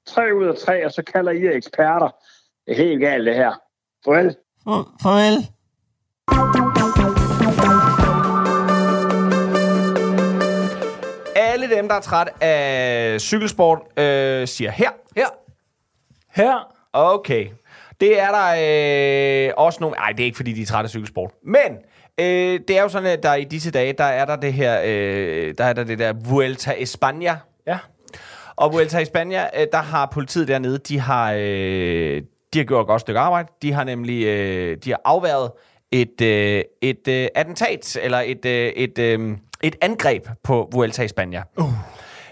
Tre ud af tre, og så kalder I jer eksperter. Det er helt galt, det her. Farvel. Farvel. Alle dem, der er træt af cykelsport, øh, siger her. Her. Her. Okay. Det er der øh, også nogle... Nej, det er ikke, fordi de er trætte af cykelsport. Men øh, det er jo sådan, at der i disse dage, der er der det her... Øh, der er der det der Vuelta España. Ja. Og Vuelta España, øh, der har politiet dernede, de har, øh, de har gjort et godt stykke arbejde. De har nemlig øh, de har afværet et, øh, et øh, attentat, eller et, øh, et, øh, et angreb på Vuelta España. Uh.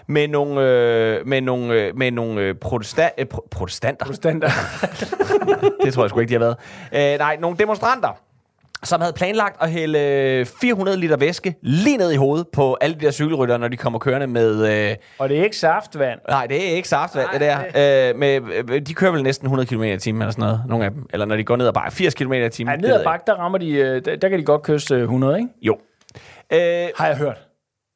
Med nogle, øh, med nogle, øh, med nogle øh, protesta- øh, pro- protestanter. Standard. Det tror jeg sgu ikke, de har været. Øh, nej, nogle demonstranter, som havde planlagt at hælde øh, 400 liter væske lige ned i hovedet på alle de der cykelryttere, når de kommer kørende med... Øh, Og det er ikke saftvand. nej, det er ikke saftvand, det der. Øh, med, øh, de kører vel næsten 100 km i timen eller sådan noget, nogle af dem. Eller når de går ned og bare 80 km i timen. Ja, ned ad bakke, der rammer de, øh, der, der kan de godt kysse øh, 100, ikke? ikke. Jo. Øh, Har jeg hørt.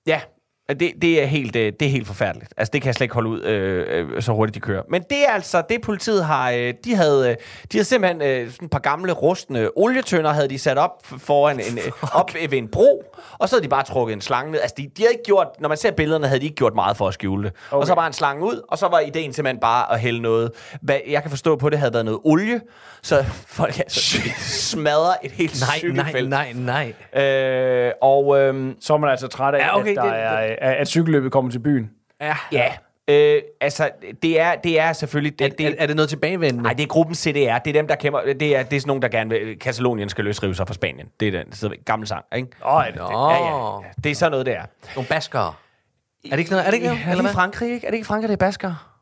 Ja, det, det, er helt, øh, det er helt forfærdeligt. Altså, det kan jeg slet ikke holde ud, øh, øh, så hurtigt de kører. Men det er altså, det politiet har, øh, de havde, øh, de havde simpelthen øh, sådan et par gamle, rustne olietønder, havde de sat op foran en, øh, op ved en bro, og så havde de bare trukket en slange ned. Altså, de, de havde ikke gjort, når man ser billederne, havde de ikke gjort meget for at skjule det. Okay. Og så bare en slange ud, og så var ideen simpelthen bare at hælde noget, hvad jeg kan forstå på, det havde været noget olie, så folk altså smadrer et helt Nej, nej, cykelfelt. nej, nej. Øh, og øhm, Så er man altså træt af, Ja, okay, at, der det- er, at, at cykelløbet kommer til byen. Ja. Ja, øh, altså, det er, det er selvfølgelig... Det, Er, er, er det noget tilbagevendende? Nej, det er gruppen CDR. Det er dem, der kæmper... Det er, det er sådan nogen, der gerne vil... Katalonien skal løsrive sig fra Spanien. Det er den så gamle sang, ikke? Åh, er det, Nå, Ja, ja, ja. Det er sådan noget, det er. nogle baskere. Er det ikke noget? Er det ikke noget? Er det ikke i Frankrig, ikke? Er det ikke Frankrig, det er basker?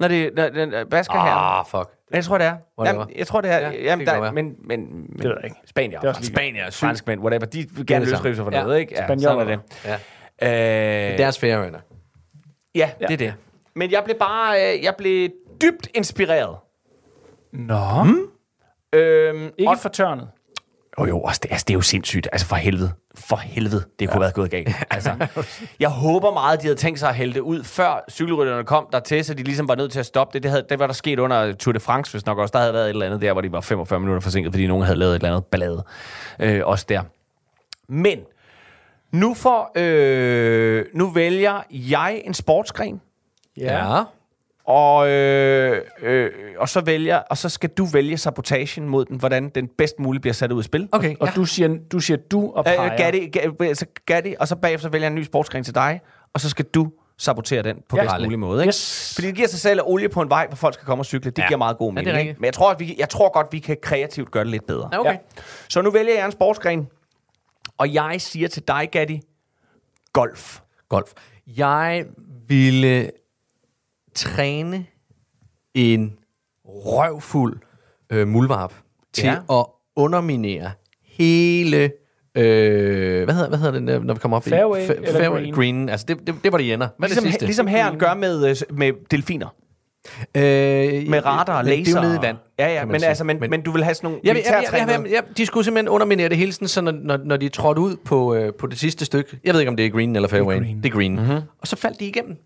Når det når, når, basker her. Ah, fuck. Jeg tror, det er. Jamen, jeg tror, det er. Ja, Ja, det jamen, kan der, men, men, men, ved jeg ikke. Spanier, Det er også Spanier er franskmænd, whatever, de vil Det er gerne det løsrive sig fra Ja. noget, ikke? Ja, sådan er Ja. Det. Øh, Deres færøerne. ja, det er det. Men jeg blev bare... Øh, jeg blev dybt inspireret. Nå. Øhm, Ikke og- fortørnet. Jo, jo, altså, det, altså, det er jo sindssygt. Altså, for helvede. For helvede, det kunne ja. være gået galt. Altså, jeg håber meget, at de havde tænkt sig at hælde det ud, før cykelrytterne kom der til, så de ligesom var nødt til at stoppe det. Det, havde, det var der sket under Tour de France, hvis nok også. Der havde været et eller andet der, hvor de var 45 minutter forsinket, fordi nogen havde lavet et eller andet ballade. Øh, også der. Men, nu, for, øh, nu vælger jeg en sportsgren, Ja. og, øh, øh, og, så vælger, og så skal du vælge sabotagen mod den, hvordan den bedst muligt bliver sat ud i spil. Okay. Og du siger du, siger du og peger. Øh, Gatti, Gatti, så Gatti, og så bagefter vælger jeg en ny sportsgren til dig, og så skal du sabotere den på Ja. ja. bedst mulig måde. Ikke? Yes. Fordi det giver sig selv at olie på en vej, hvor folk skal komme og cykle. Det Ja. ja. giver meget god Ja, mening. ikke? Men jeg tror, at vi, jeg tror godt, vi kan kreativt gøre det lidt bedre. Ja, okay. Ja. Så nu vælger jeg en sportsgren, og jeg siger til dig, Gatti, golf. Golf. Jeg ville træne en røvfuld øh, muldvarp til Ja. at underminere hele... Øh, hvad, hedder, hvad hedder det, når vi kommer op Fairway i? eller fairway green? green. Altså, det, det, det var det ender. Hvad er Ligesom, det sidste? ligesom herren gør med, øh, med delfiner. Øh, Med radar og laser? Det er jo nede i vand. Ja, ja, men, sige. altså, men, men, men du vil have sådan nogle militærtrænede- jeg, jeg, jeg, de skulle simpelthen underminere det hele, sådan, så når, når, når de trådte ud på, øh, på det sidste stykke, jeg ved ikke, om det er green eller fairway, det er green, det er green. Mhm. Mm-hmm. og så faldt de igennem.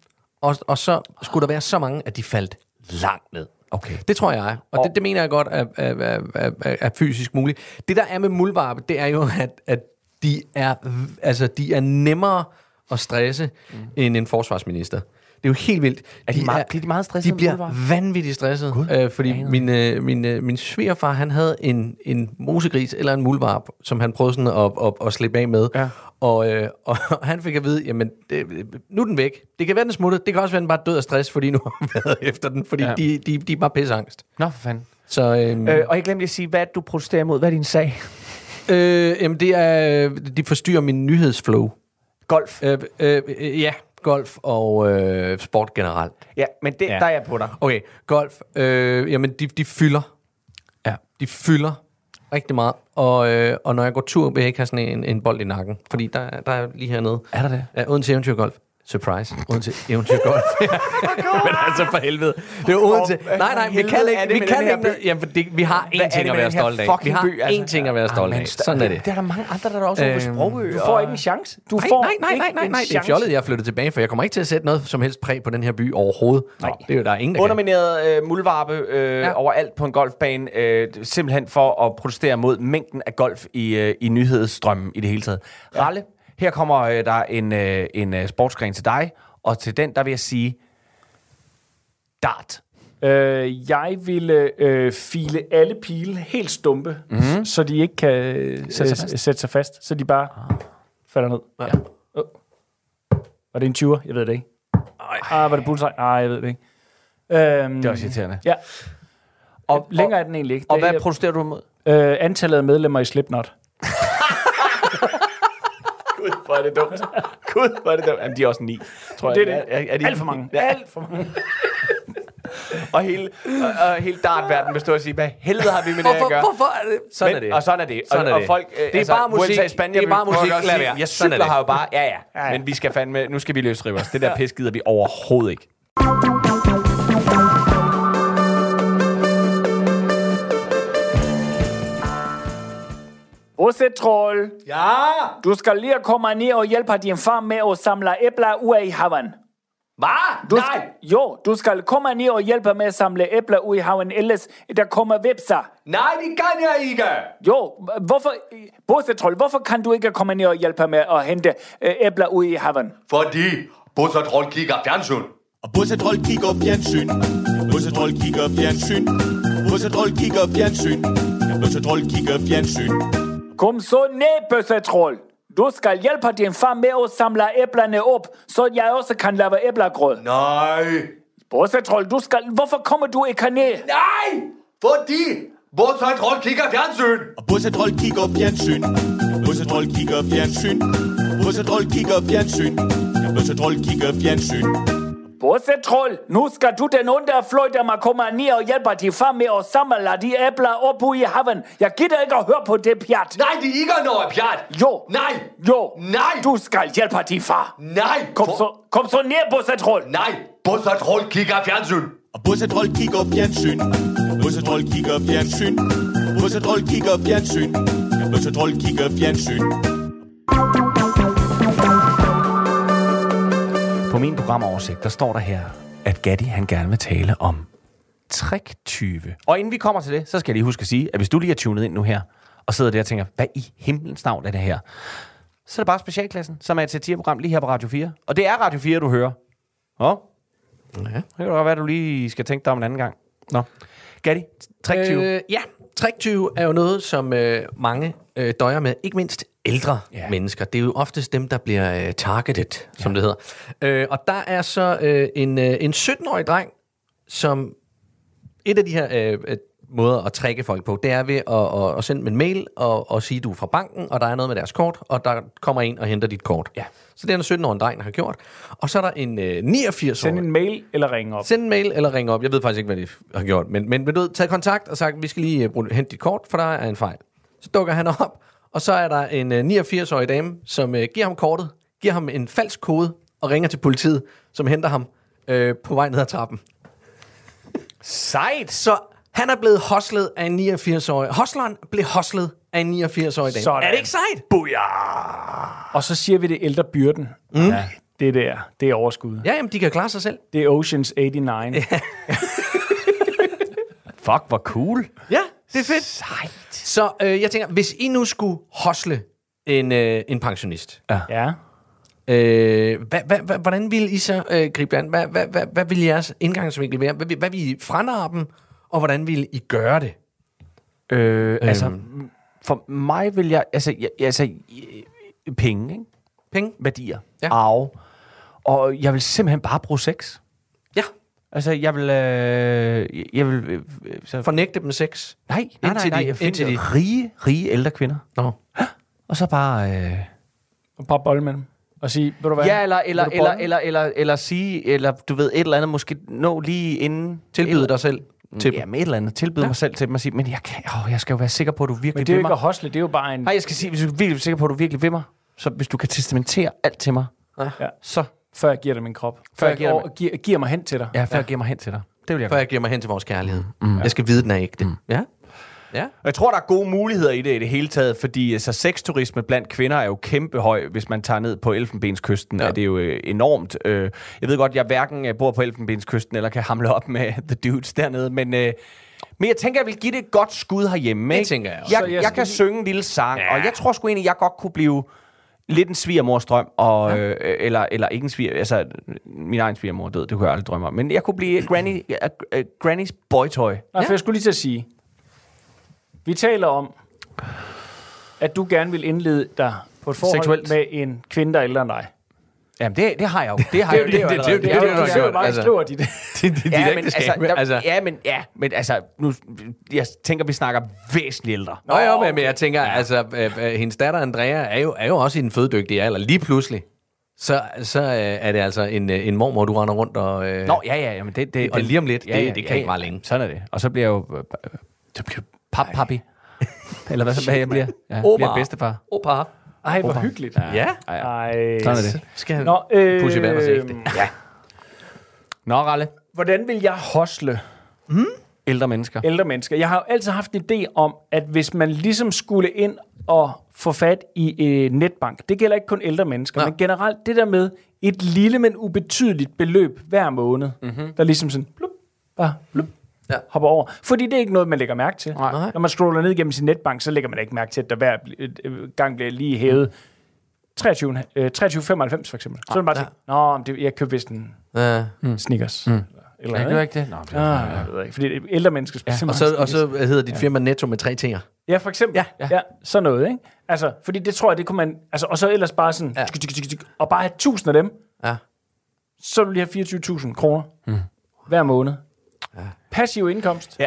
Og, og så skulle der være så mange, at de faldt langt ned. Okay. Det tror jeg, og, og det, det mener jeg godt er, er, er, er, er, er fysisk muligt. Det der er med muldvarpe, det er jo, at, at de, er, altså, de er nemmere at stresse mm. end en forsvarsminister. Det er jo helt vildt. Er de meget- bliver de meget stressede De bliver vanvittigt stresset, øh, fordi min, øh, min, øh, min svigerfar, han havde en, en mosegris eller en muldvarp, som han prøvede sådan at, at, at slippe af med. Ja. Og, øh, og han fik at vide, jamen, det, nu er den væk. Det kan være, den er smuttet. Det kan også være, den bare er død af stress, fordi nu har været efter den, fordi Ja. de, de, de er bare pisseangst. Nå, for fanden. Så, øhm, Øh, og jeg glemte at sige, hvad er du protesterer imod? Hvad er din sag? øh, jamen, det er, de forstyrrer min nyhedsflow. Golf. Øh, øh, øh, ja, golf og øh, sport generelt. Ja, men det, Ja. der er jeg på dig. Okay, golf, øh, jamen, de, de fylder. Ja. De fylder rigtig meget. Og, øh, og når jeg går tur, vil jeg ikke have sådan en, en bold i nakken. Fordi der, der er lige hernede. Er der det? Ja, Odense Eventyrgolf. Surprise. Odense Eventyrgolf. Men altså for helvede. Det er Odense. Nej, nej, vi kan ikke. Vi kan ikke. Jamen, for det, vi har én ting at være her stolt af. Vi har én ting at være stolt Ah, af. Sådan er det. Der er der mange andre, der er også på Øhm, Sprogø. Du får ikke en chance. Du får nej, nej, nej, nej, nej. Det er fjollet, jeg er flyttet tilbage, for jeg kommer ikke til at sætte noget som helst præg på den her by overhovedet. Nej. Det er jo, der er ingen, der. Undermineret øh, muldvarpe øh, ja. Overalt på en golfbane, øh, simpelthen for at protestere mod mængden af golf i, øh, i nyhedsstrømmen i det hele taget. Ralle, her kommer øh, der en, øh, en øh, sportsgren til dig, og til den, der vil jeg sige, dart. Øh, jeg ville øh, file alle pile helt stumpe, mm-hmm. så de ikke kan øh, Sætte sig fast. sætte sig fast. Så de bare falder ned. Ja. Oh. Var det en 20'er? Jeg ved det ikke. Ah, var det bullseye? Nej, jeg ved det ikke. Øhm, Det er også irriterende. Ja. Og, Og, Længere er den egentlig ikke. og, og Det hvad er, protesterer du imod? øh, antallet af medlemmer i Slipknot. Hvor er det dumt. Gud, hvor er det dumt. Jamen, de er også ni, tror Det er jeg. det. Er, er de, Alt for mange. Ja, Alt for mange. og hele, og, og hele dartverden består af at sige, hvad helvede har vi med det at gøre? hvorfor er det? Sådan Men, er det. Og sådan er det. Sådan og, er og det. folk, øh, Det er bare musik. USA, Spanien, Det er bare musik. også Lad være. Jeg er cykler her jo bare. Ja, ja. Ja, ja. Men vi skal fandme, nu skal vi løsrive os. Det der pis gider vi overhovedet ikke. Bosse Troll, Ja! du skal lige komme ned og hjælpe din far med at samle æbler ud i haven. Hvad? Du skal, jo, du skal komme ned og hjælpe med at samle æbler ud i haven, ellers der kommer vipser. Nej, det kan jeg ikke. Jo, hvorfor, Bosse Troll, hvorfor kan du ikke komme ned og hjælpe med at hente øh, æbler ud i haven? Fordi Bosse Troll kigger fjernsyn. Og Bosse Trold kigger fjernsyn. Bosse Trold kigger fjernsyn. Bosse Trold kigger fjernsyn. Bosse Trold kigger fjernsyn. Kom så ned, Bosse Troll. Du skal hjælpe din far med at samle æblerne op, så jeg også kan lave æblegrød. Nej, Bosse Troll, du skal, hvorfor kommer du ikke ned? nej, fordi Bosse Troll kigger fjernsyn. Og Bosse Trold kigger fjernsyn. Bosse Trold kigger fjernsyn. Bosse Trold kigger fjernsyn. Bosse Troll kigger fjernsyn. Bosse Troll, nu skal du den onde fløjte mig komme ned og hjælpe din far med at samle de æbler op ude i haven. Jeg gider ikke at høre på det pjat. Nej, det er ikke noget pjat. Jo. Nej. Jo. Nej. Du skal hjælpe din far. Nej. Kom For- så, kom så ned, Bosse Troll. Nej, Bosse Troll kigger fjernsyn. Og Bosse Trold kigger fjernsyn. Bosse Trold kigger fjernsyn. Bosse Trold kigger fjernsyn. Bosse Trold kigger fjernsyn. På min programoversigt, der står der her, at Gatti han gerne vil tale om tricktyve. Og inden vi kommer til det, så skal jeg lige huske at sige, at hvis du lige er tunet ind nu her, og sidder der og tænker, hvad i himlens navn er det her? Så er det bare Specialklassen, som er et satireprogram lige her på Radio 4. Og det er Radio 4, du hører. Åh. Ja. Det kan godt være, du lige skal tænke dig om en anden gang. Nå. Gatti, tricktyve. Øh, ja, tricktyve er jo noget, som øh, mange øh, døjer med. Ikke mindst ældre Ja. ja. mennesker. Det er jo oftest dem, der bliver øh, targeted, som det hedder. Øh, og der er så øh, en, øh, en 17-årig dreng, som et af de her øh, øh, måder at trække folk på, det er ved at, at, at sende dem en mail og, og sige, du er fra banken, og der er noget med deres kort, og der kommer en og henter dit kort. Ja. Så det er en 17-årig dreng, der har gjort. Og så er der en øh, 89-årig... Send en mail eller ringe op. Send en mail eller ring op. Jeg ved faktisk ikke, hvad de har gjort. Men, men, men du ved, taget kontakt og sagt, vi skal lige uh, hente dit kort, for der er en fejl. Så dukker han op, og så er der en uh, 89-årig dame, som uh, giver ham kortet, giver ham en falsk kode og ringer til politiet, som henter ham uh, på vej ned ad trappen. Sejt. Så han er blevet hostlet af en 89-årig. Hostleren blev hostlet af en 89-årig dame. Sådan. Er det ikke sejt? Og så siger vi det ældre byrden. Mm. Ja, det der, det er overskud. Ja, jamen, de kan klare sig selv. Det er Oceans 89. Fuck, hvor cool. Ja, det er fedt. Sejt. Så øh, jeg tænker, hvis I nu skulle hostle en, øh, en pensionist, ja. øh, hvad, hvad, hvad, hvordan ville I så øh, gribe det an? Hvad, hvad, hvad, hvad ville jeres indgangsvinkel være? Hvad, vil- hvad ville I franarre dem, og hvordan ville I gøre det? Øh, altså, Øhm. for mig vil jeg... Altså, jeg, altså øh, penge, ikke? Penge? Værdier. Ja. Arve. Og jeg vil simpelthen bare bruge sex. Ja. Altså, jeg vil... Øh, jeg vil øh, så, Fornægte dem sex? nej, nej, nej, indtil nej. de- Jeg finder indtil de- rige, rige ældre kvinder. Nå. Og så bare... Øh, Og bare bolle med dem. Og sige, ved du hvad? ja, eller, eller, Vil eller, bolle? eller, eller, eller sige, eller du ved, et eller andet, måske nå lige inden... Tilbyde dig selv til Ja, dem. med et eller andet. Tilbyde ja. mig selv til dem og sige, men jeg, kan, åh, jeg skal jo være sikker på, at du virkelig Men det er jo vil ikke mig. at hostle, det er jo bare en... Nej, jeg skal sige, hvis du er virkelig sikker på, at du virkelig vil mig, så hvis du kan testamentere alt til mig, Ja. så Før jeg giver dig min krop. Før jeg giver dig giver, giver mig hen til dig. ja, før jeg giver mig hen til dig. Det vil jeg Før jeg giver mig hen til vores kærlighed. Mm. Jeg skal vide, den er ægte. Mm. Ja? Ja. Og Jeg tror, der er gode muligheder i det i det hele taget, fordi så sexturisme blandt kvinder er jo kæmpe høj. Hvis man tager ned på Elfenbenskysten, ja. er det jo øh, enormt. Øh, jeg ved godt, jeg hverken bor på Elfenbenskysten eller kan hamle op med the dudes dernede, men... Øh, men jeg tænker, jeg vil give det et godt skud herhjemme. Det ikke? tænker jeg også. Jeg, jeg jeg, kan synge en lille sang, ja. og jeg tror sgu egentlig, jeg godt kunne blive lidt en svigermorstrøm, og, ja. øh, eller, eller ikke en sviger, altså min egen svigermor er død, det kunne jeg aldrig drømme om, men jeg kunne blive granny, uh, uh, Granny's boytoy. Nej, for jeg skulle lige til at sige, vi taler om, at du gerne vil indlede dig på et forhold Seksuelt. med en kvinde, der er ældre end dig. Jamen, det, det har jeg jo. Det har jeg jo. det- er jo- det- det- det er jo det- bare altså- skriver det. Det, det, Ja, men altså, der, altså. ja, men, ja, men altså, nu, jeg tænker, vi snakker væsentligt ældre. Nå, jo, men, men jeg tænker, ja. altså, øh, øh, hendes datter Andrea er jo, er jo også i den føddygtige alder. Lige pludselig, så, så øh, er det altså en, øh, en mormor, du render rundt og... Øh, Nå, ja, ja, ja, men det... det Og det, lige om lidt, det- det kan ikke vare længe. Sådan er det. Og så bliver jeg jo... øh, øh, Det bliver pap, papi. Eller hvad, hvad jeg bliver? Ja, Omar. bliver bedstefar. Opa. Ej, hvor hyggeligt. Ja. Ja, ja. Ej. Sådan er det. Skal han Nå, øh, pushe Werners ægte. Ja. Nå, Ralle. Hvordan vil jeg hostle Ældre mennesker. ældre mennesker? Jeg har jo altid haft en idé om, at hvis man ligesom skulle ind og få fat i øh, netbank, det gælder ikke kun ældre mennesker, Nå. men generelt det der med et lille, men ubetydeligt beløb hver måned, mm-hmm. der ligesom sådan, blup, bare blup, Ja. ja. hopper over. Fordi det er ikke noget, man lægger mærke til. Nej. Når man scroller ned gennem sin netbank, så lægger man ikke mærke til, at der hver øh, gang bliver lige hævet 23, øh, 23,95 for eksempel. Så er man bare tænke, nå, men det, jeg købte vist en Ja. Snickers. Mm. Eller Jeg gør ikke? det. Nå, det Ah, jeg ved ikke, fordi det er ældre mennesker spiser Og meget så, og så hedder dit firma Netto med tre t'er. Ja, for eksempel. Ja, ja. ja sådan noget, ikke? Altså, fordi det tror jeg, det kunne man... Altså, og så ellers bare sådan... Ja. Ja. Tsk, tsk, tsk, tsk, og bare have 1000 af dem, Ja. så vil de have 24.000 kroner mm. hver måned. Passiv indkomst. Ja.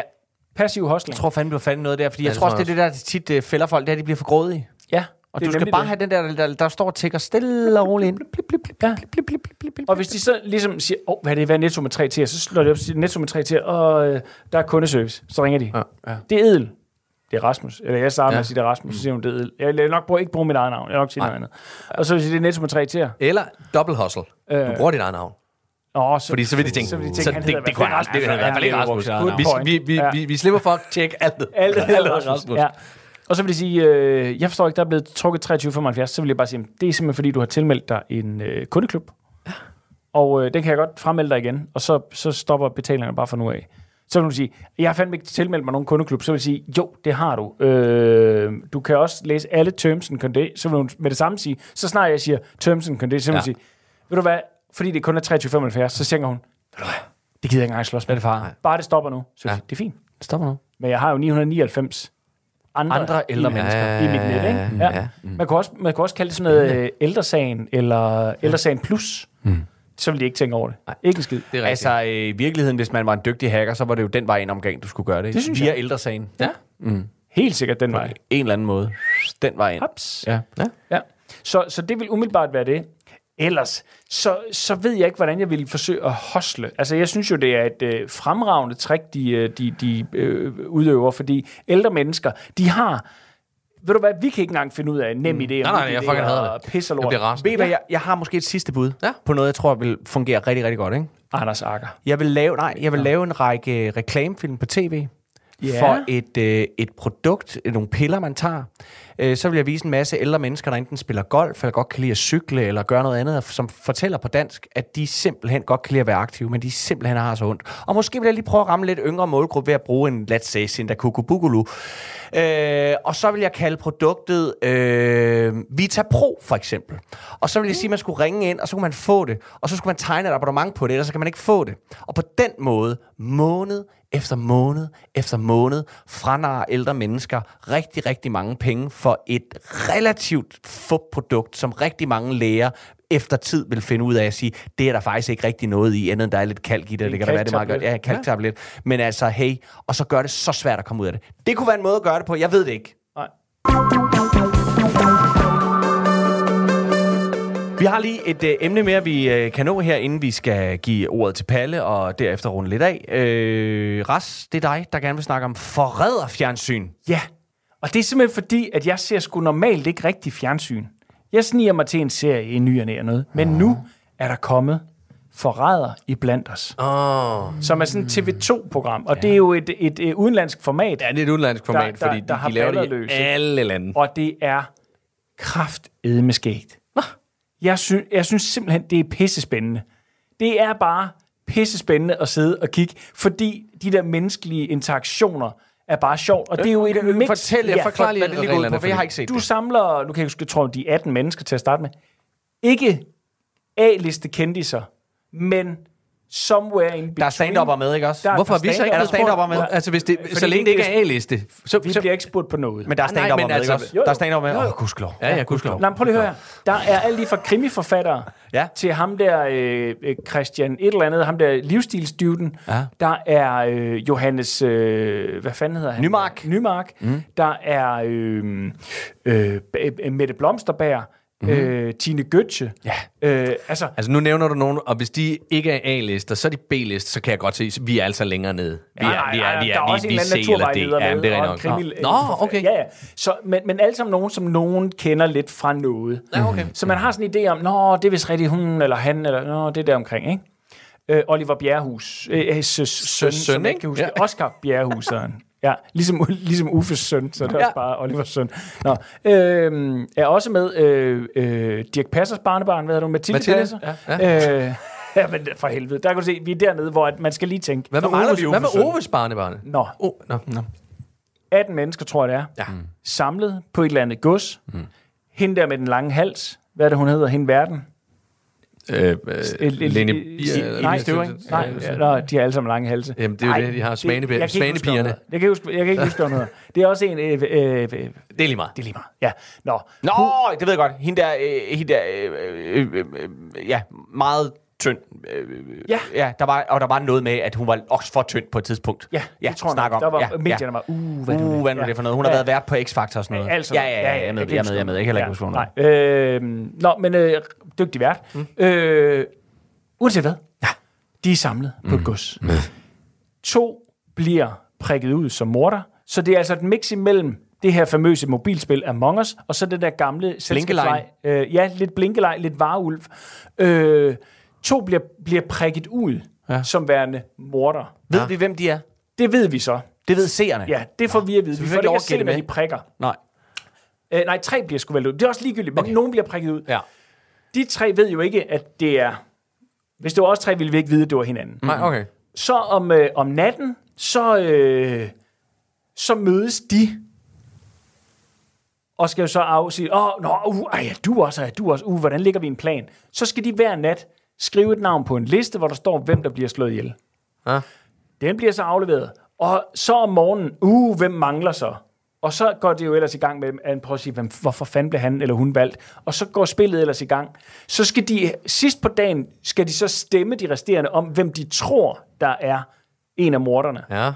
Passiv hostling. Jeg tror fandme, du har fandt noget der, fordi Ja, jeg tror også, det er det der tit uh, fælder folk, det er, at de bliver for grådige. ja, Og du skal bare det. have den der, der, der står og tækker stille og roligt ind. Blip, blip, blip, Ja. blip, blip, blip, blip, blip. Og hvis de så ligesom siger, åh, oh, hvad er det, hvad er netto med 3 til? Så slår de op og siger, netto med 3 til, og øh, der er kundeservice. Så ringer de. Ja. Ja. Det er Edel. Det er Rasmus. Eller jeg starter Ja. med at sige, det er Rasmus. Så siger hun, det er Edel. Jeg vil nok bruge, ikke bruge mit eget navn. Jeg vil nok sige noget andet. Og så vil jeg sige, det er netto med 3 til. Eller double hustle. Du bruger dit eget navn. Nå, så, Fordi så vil de tænke, så vil de så tænke, han det, hedder det, kunne han det, det, det, i hvert fald ikke Ja, Rasmus. det. Vi, vi, vi, Ja. vi, vi slipper for at tjekke alt. Alt det hedder Rasmus. Ja. Og så vil de sige, øh, jeg forstår ikke, der er blevet trukket 23,75. Så vil jeg bare sige, det er simpelthen fordi, du har tilmeldt dig en øh, kundeklub. Og øh, den kan jeg godt fremmelde dig igen, og så, så stopper betalingerne bare fra nu af. Så vil du sige, jeg har fandme ikke tilmeldt mig nogen kundeklub. Så vil jeg sige, jo, det har du. Øh, du kan også læse alle terms and conditions. Så vil hun med det samme sige, så snart jeg siger terms and conditions, så vil Ja. hun sige, ved du hvad, fordi det kun er 23,75, så tænker hun, ved du hvad, det gider jeg ikke engang slås med. det far? Bare det stopper nu. Så Ja. ja. det er fint. Stop nu. Men jeg har jo 999 andre, Andre ældre mennesker. i mit net. Ikke? Ja. ja. Man, kunne også, man kunne også kalde det sådan noget øh, ældresagen, eller ældresagen plus. Mm. Så vil de ikke tænke over det. Nej. Ikke en skid. Det er rigtigt. Altså, øh, i virkeligheden, hvis man var en dygtig hacker, så var det jo den vej ind omgang, du skulle gøre det. Det synes Via jeg. ældresagen. Ja. Helt sikkert den På vej. en eller anden måde. Den vej ind. Haps. Ja. Ja. Så, så det vil umiddelbart være det. Ellers, så, så ved jeg ikke, hvordan jeg vil forsøge at hostle. Altså, jeg synes jo, det er et øh, fremragende trick, de, øh, de, de øh, udøver, fordi ældre mennesker, de har ved du hvad, vi kan ikke engang finde ud af nem idé. Nej, nej, jeg fucking hader det. Pisse Jeg lort. bliver rasende. Ved hvad, jeg, jeg har måske et sidste bud Ja. på noget, jeg tror vil fungere rigtig, rigtig godt, ikke? Anders Akker. Jeg vil lave, nej, jeg vil lave en række reklamefilm på tv. Ja. For et, øh, et produkt, øh, nogle piller, man tager. Øh, så vil jeg vise en masse ældre mennesker, der enten spiller golf, eller godt kan lide at cykle, eller gøre noget andet, som fortæller på dansk, at de simpelthen godt kan lide at være aktive, men de simpelthen har så ondt. Og måske vil jeg lige prøve at ramme lidt yngre målgruppe ved at bruge en, let's say, Sinda Kukubugulu. Øh, og så vil jeg kalde produktet øh, Vita Pro, for eksempel. Og så vil jeg sige, at man skulle ringe ind, og så kunne man få det. Og så skulle man tegne et abonnement på det, ellers så kan man ikke få det. Og på den måde, måned efter måned efter måned, franar ældre mennesker rigtig, rigtig mange penge for et relativt fup-produkt, som rigtig mange læger efter tid vil finde ud af at sige, det er der faktisk ikke rigtig noget i, andet end der er lidt kalk i det. En Det kan da være, det er meget godt. kalktablet. Ja, kalktablet. Men altså, hey, og så gør det så svært at komme ud af det. Det kunne være en måde at gøre det på. Jeg ved det ikke. Nej. Vi har lige et øh, emne mere, vi øh, kan nå her, inden vi skal give ordet til Palle, og derefter runde lidt af. Øh, Ras, det er dig, der gerne vil snakke om forræderfjernsyn. Ja, og det er simpelthen fordi, at jeg ser sgu normalt ikke rigtig fjernsyn. Jeg sniger mig til en serie i ny og næ og noget. Men nu er der kommet Forræder i blandt os. Åh. Som er sådan et TV2-program. Og det er jo et, et, et udenlandsk format. Ja, det er et udenlandsk format, Der- der- fordi der de, har de laver det i alle lande. Og det er kraftedme skægt. Jeg, synes, jeg synes simpelthen, det er pissespændende. Det er bare pissespændende at sidde og kigge, fordi de der menneskelige interaktioner er bare sjovt. Og det er jo et mix. Fortæl, jeg Ja, forklar for- lige, hvad det lige går ud på, for jeg har ikke set Du det. samler, nu kan jeg huske, jeg tror, de 18 mennesker til at starte med. Ikke A-liste kendiser, men somewhere in between. Der er stand med, ikke også? Der- Hvorfor der har vi så ikke Er der stand-upper med? Altså, hvis det, så Fordi længe det ikke er A-liste. Så, Vi så, bliver ikke spurgt på noget. Men der er Nej, stand men med, altså- ikke også? Jo, jo. Der er stand med. Åh, gudskelov. ja, ja, gudskelov. Nej, prøv lige at høre. her. Der er alle lige fra krimiforfattere Ja. til ham der, øh, øh, Christian et eller andet, ham der livsstilsdyvden. Ja. Der er øh, Johannes, øh, hvad fanden hedder han? Nymark. Nymark. Mm. Der er øh, øh, Mette Blomsterberg. Mm. Øh, Tine Götze. Ja. Øh, altså, Altså, nu nævner du nogen, og hvis de ikke er A-lister, så er de B-lister, så kan jeg godt se, at vi er altså længere nede. Vi er, nej, vi er, vi der er er, også vi, en eller anden sælger det. naturvejleder Ja, det er og rigtigt krimi- Nå, okay. Ja, ja. Så, men, men alle sammen nogen, som nogen kender lidt fra noget. Ja, okay. Så man har sådan en idé om, nå, det er vist rigtig hun eller han, eller nå, det er der omkring, ikke? Øh, Oliver Bjerrehus, øh, øh, søn, søn, søn, som jeg ikke? kan huske. Ja. Oscar Bjerrehus hedder han. Ja, ligesom, ligesom Uffes søn, så det er også bare Olivers søn. Nå, øh, er også med øh, øh, Dirk Passers barnebarn, hvad hedder du, Mathilde, Mathilde, Passer. ja, Øh, ja, men for helvede, der kan du se, vi er dernede, hvor at man skal lige tænke, Hvad med, Oves, hvad med. Oves barnebarn? nå, Oh, nå. 18 mennesker, tror jeg det er, Ja. samlet på et eller andet gods. Mm. Hende der med den lange hals, hvad er det, hun hedder, hende verden? Øh, øh, Lene Bier, Nej, Støvring? nej, de har alle sammen lange halse. Jamen, det er jo det, de har. det- Svane- jeg kan ikke huske, svanepigerne. Jeg kan, ikke huske, hedder. Det er også en... Øh, øh, øh, Det er lige meget. det er lige meget. Ja, nå. Nå, det ved jeg godt. Hende der, øh, hende der øh, øh, øh, øh, ja, meget tynd. Øh, Ja. ja der var, og der var noget med, at hun var også for tynd på et tidspunkt. Ja, ja det tror jeg om. Der var, ja, medierne var, uh, hvad er det, Uh, nu? hvad nu det for noget? Hun har Ja. været vært på X-Factor og sådan noget. Altså, ja, ja, ja, jeg med, jeg er med, jeg er med. Jeg kan heller ikke huske, Nej. Øh, nå, men øh, dygtig vært. Mm. Øh, uanset hvad, ja. de er samlet på et gods. Mm. To bliver prikket ud som morder, så det er altså et mix imellem det her famøse mobilspil Among Us, og så det der gamle selskabsleg. Øh, ja, lidt blinkelej, lidt vareulv. Øh, to bliver, bliver prikket ud ja. som værende morder. Ved vi, hvem de er? Det ved vi så. Det ved seerne. Ja, det får vi at vide. Så Vi vi får ikke at se, hvad de prikker. Nej. Øh, nej, tre bliver sgu vel ud. Det er også ligegyldigt, men okay. nogen bliver prikket ud. Ja. De tre ved jo ikke, at det er... Hvis det var os tre, ville vi ikke vide, at det var hinanden. Mm. Nej, okay. Så om, øh, om natten, så, øh, så mødes de og skal jo så afsige, åh, oh, nå, uh, ej, ja, du også, ja, du også, uh, hvordan ligger vi en plan? Så skal de hver nat skrive et navn på en liste, hvor der står, hvem der bliver slået ihjel. Ja. Den bliver så afleveret. Og så om morgenen, uh, hvem mangler så? Og så går det jo ellers i gang med at prøve at sige, hvorfor fanden blev han eller hun valgt? Og så går spillet ellers i gang. Så skal de, sidst på dagen, skal de så stemme de resterende om, hvem de tror, der er en af morderne. Ja.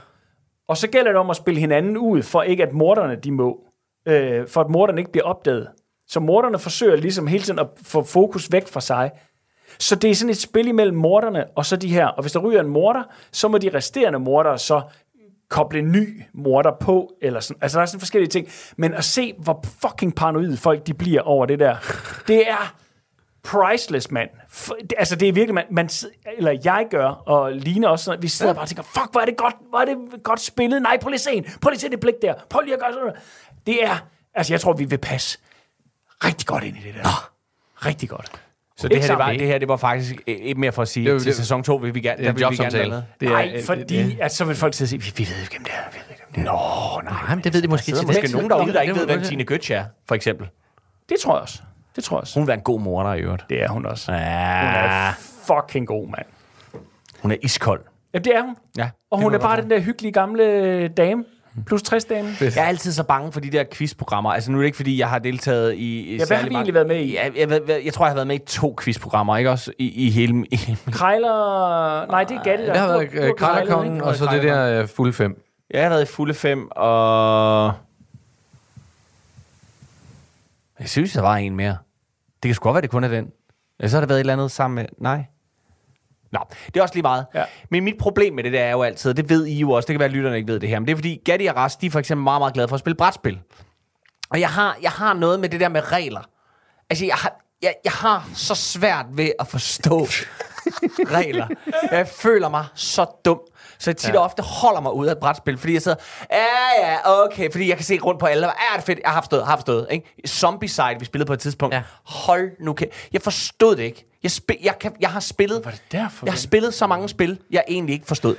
Og så gælder det om at spille hinanden ud, for ikke at morderne de må. Øh, for at morderne ikke bliver opdaget. Så morderne forsøger ligesom hele tiden at få fokus væk fra sig. Så det er sådan et spil imellem morderne og så de her. Og hvis der ryger en morder, så må de resterende mordere så koble en ny morder på, eller sådan. Altså, der er sådan forskellige ting. Men at se, hvor fucking paranoid folk de bliver over det der, det er priceless, mand. Det- altså, det er virkelig, man, man eller jeg gør, og Line også, sådan, vi sidder bare og tænker, fuck, hvor er det godt, hvor er det godt spillet. Nej, prøv lige at se en. Prøv lige at se det blik der. Prøv lige at gøre sådan. Det er, altså, jeg tror, vi vil passe rigtig godt ind i det der. Rigtig godt. Så det Ikke her, det var, det her, det var faktisk øh, ikke mere for at sige, Det til det- sæson 2 vil vi gerne, Det er der vil vi gerne være med. Det er, Nej, fordi at så vil folk sidde og sige, vi, vi ved ikke, hvem det er. Vi ved ikke, hvem det er. Nå, nej. Nej, men det ved de måske Der sidder til måske nogen derude, der ikke Det ved, hvem Tine Götz er, for eksempel. Det tror jeg også. Det tror jeg også. Hun vil være en god mor, der i øvrigt. Det er hun også. Hun Ja, er fucking god, mand. hun er iskold. Ja, det er hun. Ja, Og hun er bare den der hyggelige gamle dame. Plus 60 dame. Jeg er altid så bange for de der quizprogrammer. Altså nu er det ikke, fordi jeg har deltaget i... i hvad har vi egentlig været med i? Jeg, jeg, jeg, jeg, tror, jeg har været med i to quizprogrammer, ikke også? I, i hele... I, Krejler... Nej, det er Gatte, der. Det har været krejlet, Krejlerkongen, og så det der øh, fulde fem. jeg har været i fulde fem, og... Jeg synes, der var en mere. Det kan sgu godt være, det kun er den. Eller så har der været et eller andet sammen med... Nej. Nå, det er også lige meget. Ja. Men mit problem med det der er jo altid, det ved I jo også, det kan være, at lytterne ikke ved det her, men det er fordi, Gatti og Rast, de er for eksempel meget, meget glade for at spille brætspil. Og jeg har, jeg har noget med det der med regler. Altså, jeg har, jeg, jeg har så svært ved at forstå regler. Jeg føler mig så dum. Så jeg tit ja. og ofte holder mig ud af et brætspil, fordi jeg sidder, ja, ja, okay, fordi jeg kan se rundt på alle, ja, det er fedt, jeg har forstået, har forstået, ikke? Zombicide, vi spillede på et tidspunkt. Ja. Hold nu kæ- Jeg forstod det ikke. Jeg, spil, jeg, kan, jeg har spillet, Var det derfor? jeg har spillet så mange spil, jeg egentlig ikke forstod.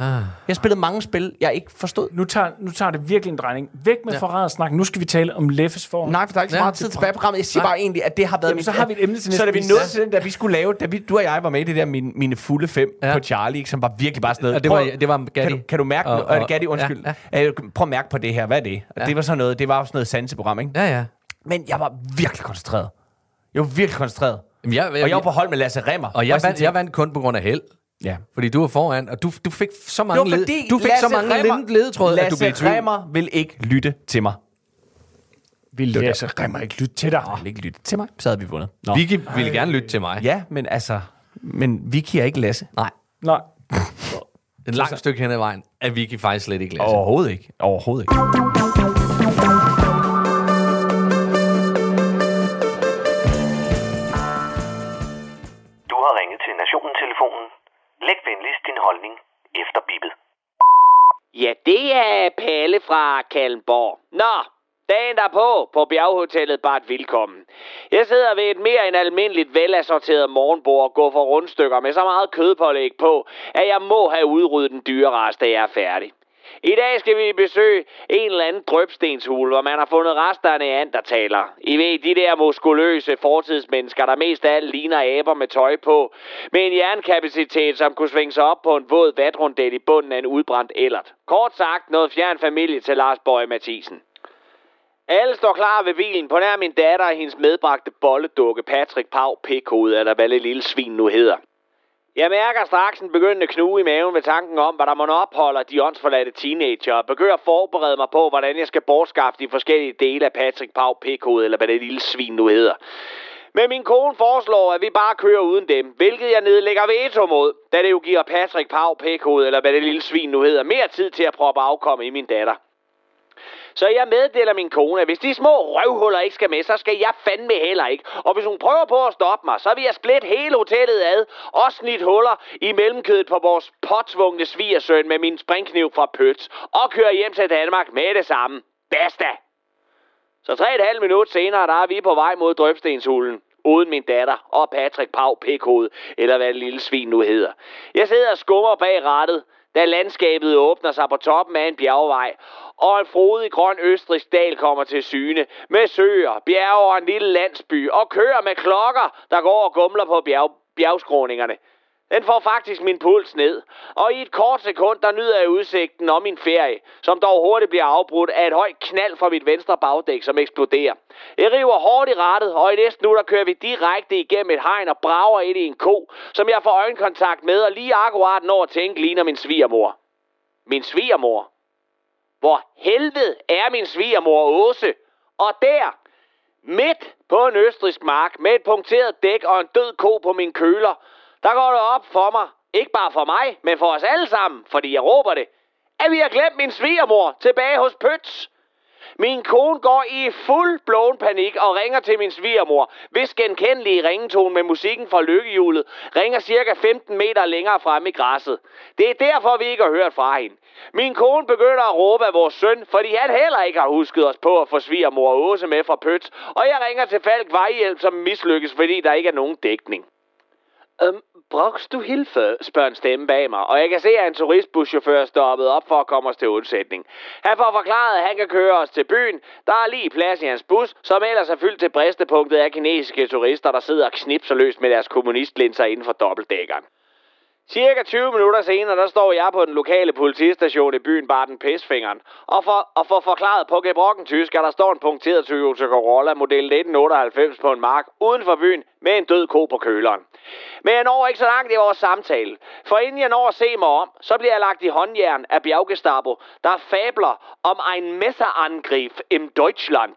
Ah. Jeg har spillet mange spil, jeg ikke forstod. Nu tager, nu tager det virkelig en drejning. Væk med ja. forrædersnak. Nu skal vi tale om Leffes for. Nej, for der er ikke så meget tid tilbage i programmet. Jeg siger Nej. bare egentlig, at det har været... Jamen, så har vi et emne til Så næste da vi nåede til den, da vi skulle lave... Da vi, du og jeg var med i det der, mine, mine fulde fem ja. På Charlie, ikke, som var virkelig bare sådan noget... Og det var- Prøv- det var Kan Gatti. du, kan du mærke... Og- Og, og, Gatti, undskyld. ja, Ja, ja. Prøv at mærke på det her. Hvad er det? Og Ja. det var sådan noget... Det var sådan noget sanseprogram, ikke? Ja, ja. Men jeg var virkelig koncentreret. Jeg var virkelig koncentreret. Jamen, jeg, Og jeg var på hold med Lasse Remmer. og jeg vandt, jeg vandt kun på grund af held. Ja. Fordi du var foran, og du, du fik så mange, led, du fik så mange led- ledetråde, at du Lasse blev tvivl. Remmer vil ikke lytte til mig. Vi læser Remmer ikke lytte til dig. Han vil ikke lytte til mig. Så havde vi vundet. Nå. Vicky ville gerne lytte til mig. Ja, men altså... Men Vicky er ikke Lasse. Nej. Nej. Et langt stykke hen ad vejen er Vicky faktisk slet ikke læse. Overhovedet ikke. Overhovedet ikke. Det er Palle fra Kalmborg. Nå, dagen derpå på bjerghotellet Bart Vilkommen. Jeg sidder ved et mere end almindeligt velassorteret morgenbord og går for rundstykker med så meget kødpålæg på, at jeg må have udryddet den dyre rest, da jeg er færdig. I dag skal vi besøge en eller anden drøbstenshul, hvor man har fundet rester af andertaler. I ved, de der muskuløse fortidsmennesker, der mest af alt ligner aber med tøj på, med en jernkapacitet, som kunne svinge sig op på en våd vatrundel i bunden af en udbrændt ellert. Kort sagt, noget fjern familie til Lars Bøje Mathisen. Alle står klar ved bilen, på nær min datter og hendes medbragte bolledukke Patrick Pau P. eller hvad det lille svin nu hedder. Jeg mærker straks en begyndende knude i maven ved tanken om, hvad der må opholder de åndsforladte teenager, og begynder at forberede mig på, hvordan jeg skal bortskaffe de forskellige dele af Patrick Pau p eller hvad det lille svin nu hedder. Men min kone foreslår, at vi bare kører uden dem, hvilket jeg nedlægger veto mod, da det jo giver Patrick Pau p eller hvad det lille svin nu hedder, mere tid til at proppe afkomme i min datter. Så jeg meddeler min kone, at hvis de små røvhuller ikke skal med, så skal jeg fandme heller ikke. Og hvis hun prøver på at stoppe mig, så vil jeg splitte hele hotellet ad og snit huller i mellemkødet på vores påtvungne svigersøn med min springkniv fra Pøts og køre hjem til Danmark med det samme. Basta! Så tre et halvt minut senere, der er vi på vej mod Drøbstenshulen. Uden min datter og Patrick Pau Pekhoved, eller hvad det lille svin nu hedder. Jeg sidder og skummer bag rattet, da landskabet åbner sig på toppen af en bjergvej, og en frodig grøn østrisk dal kommer til syne, med søer, bjerge og en lille landsby, og kører med klokker, der går og gumler på bjerg, bjergskråningerne. Den får faktisk min puls ned, og i et kort sekund, der nyder jeg udsigten om min ferie, som dog hurtigt bliver afbrudt af et højt knald fra mit venstre bagdæk, som eksploderer. Jeg river hårdt i rattet, og i næste nu, der kører vi direkte igennem et hegn og brager ind i en ko, som jeg får øjenkontakt med, og lige akkurat når at tænke ligner min svigermor. Min svigermor? Hvor helvede er min svigermor Åse? Og der, midt på en østrisk mark, med et punkteret dæk og en død ko på min køler, der går det op for mig, ikke bare for mig, men for os alle sammen, fordi jeg råber det. at vi har glemt min svigermor tilbage hos Pøts. Min kone går i fuld blown panik og ringer til min svigermor, hvis genkendelige ringetone med musikken fra lykkehjulet ringer cirka 15 meter længere frem i græsset. Det er derfor, vi ikke har hørt fra hende. Min kone begynder at råbe af vores søn, fordi han heller ikke har husket os på at få svigermor Åse med fra Pøts, og jeg ringer til Falk Vejhjælp, som mislykkes, fordi der ikke er nogen dækning. Øhm, Brox, du Hilfe, spørger en stemme bag mig, og jeg kan se, at en turistbuschauffør stoppet op for at komme os til undsætning. Han får forklaret, at han kan køre os til byen. Der er lige plads i hans bus, som ellers er fyldt til bristepunktet af kinesiske turister, der sidder og knipser løs med deres kommunistlinser inden for dobbeltdækkeren. Cirka 20 minutter senere, der står jeg på den lokale politistation i byen Barten Pisfingeren, og for, og for forklaret på gebrokken tysk, at der står en punkteret Toyota Corolla model 1998 på en mark uden for byen med en død ko på køleren. Men jeg når ikke så langt i vores samtale, for inden jeg når at se mig om, så bliver jeg lagt i håndjern af bjerggestapo, der fabler om en messerangreb im Deutschland.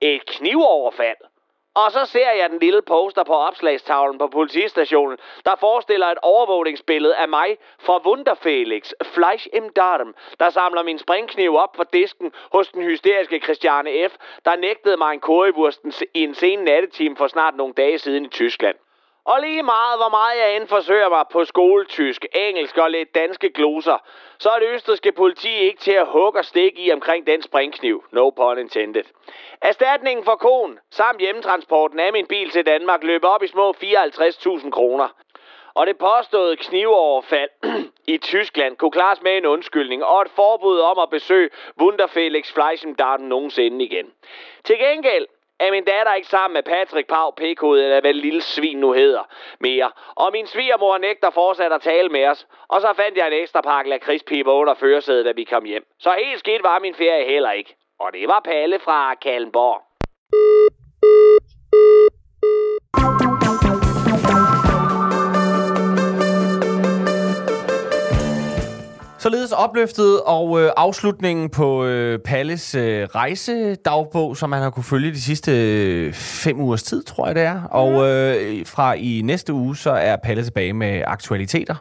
Et knivoverfald. Og så ser jeg den lille poster på opslagstavlen på politistationen, der forestiller et overvågningsbillede af mig fra Wunderfelix, Fleisch im Darm, der samler min springkniv op på disken hos den hysteriske Christiane F., der nægtede mig en kurivursten i en sen nattetime for snart nogle dage siden i Tyskland. Og lige meget, hvor meget jeg end forsøger mig på skoletysk, engelsk og lidt danske gloser, så er det østrigske politi ikke til at hugge og stikke i omkring den springkniv. No pun intended. Erstatningen for konen samt hjemmetransporten af min bil til Danmark løber op i små 54.000 kroner. Og det påståede knivoverfald i Tyskland kunne klares med en undskyldning og et forbud om at besøge Wunderfelix Fleischendarten nogensinde igen. Til gengæld er min datter ikke sammen med Patrick Pau p eller hvad lille svin nu hedder, mere. Og min svigermor nægter fortsat at tale med os. Og så fandt jeg en ekstra pakke lakridspiber under førersædet, da vi kom hjem. Så helt skidt var min ferie heller ikke. Og det var Palle fra Kallenborg. Således opløftet og øh, afslutningen på øh, Palles øh, rejsedagbog, som man har kunne følge de sidste øh, fem ugers tid, tror jeg det er. Og øh, fra i næste uge, så er Palle tilbage med aktualiteter,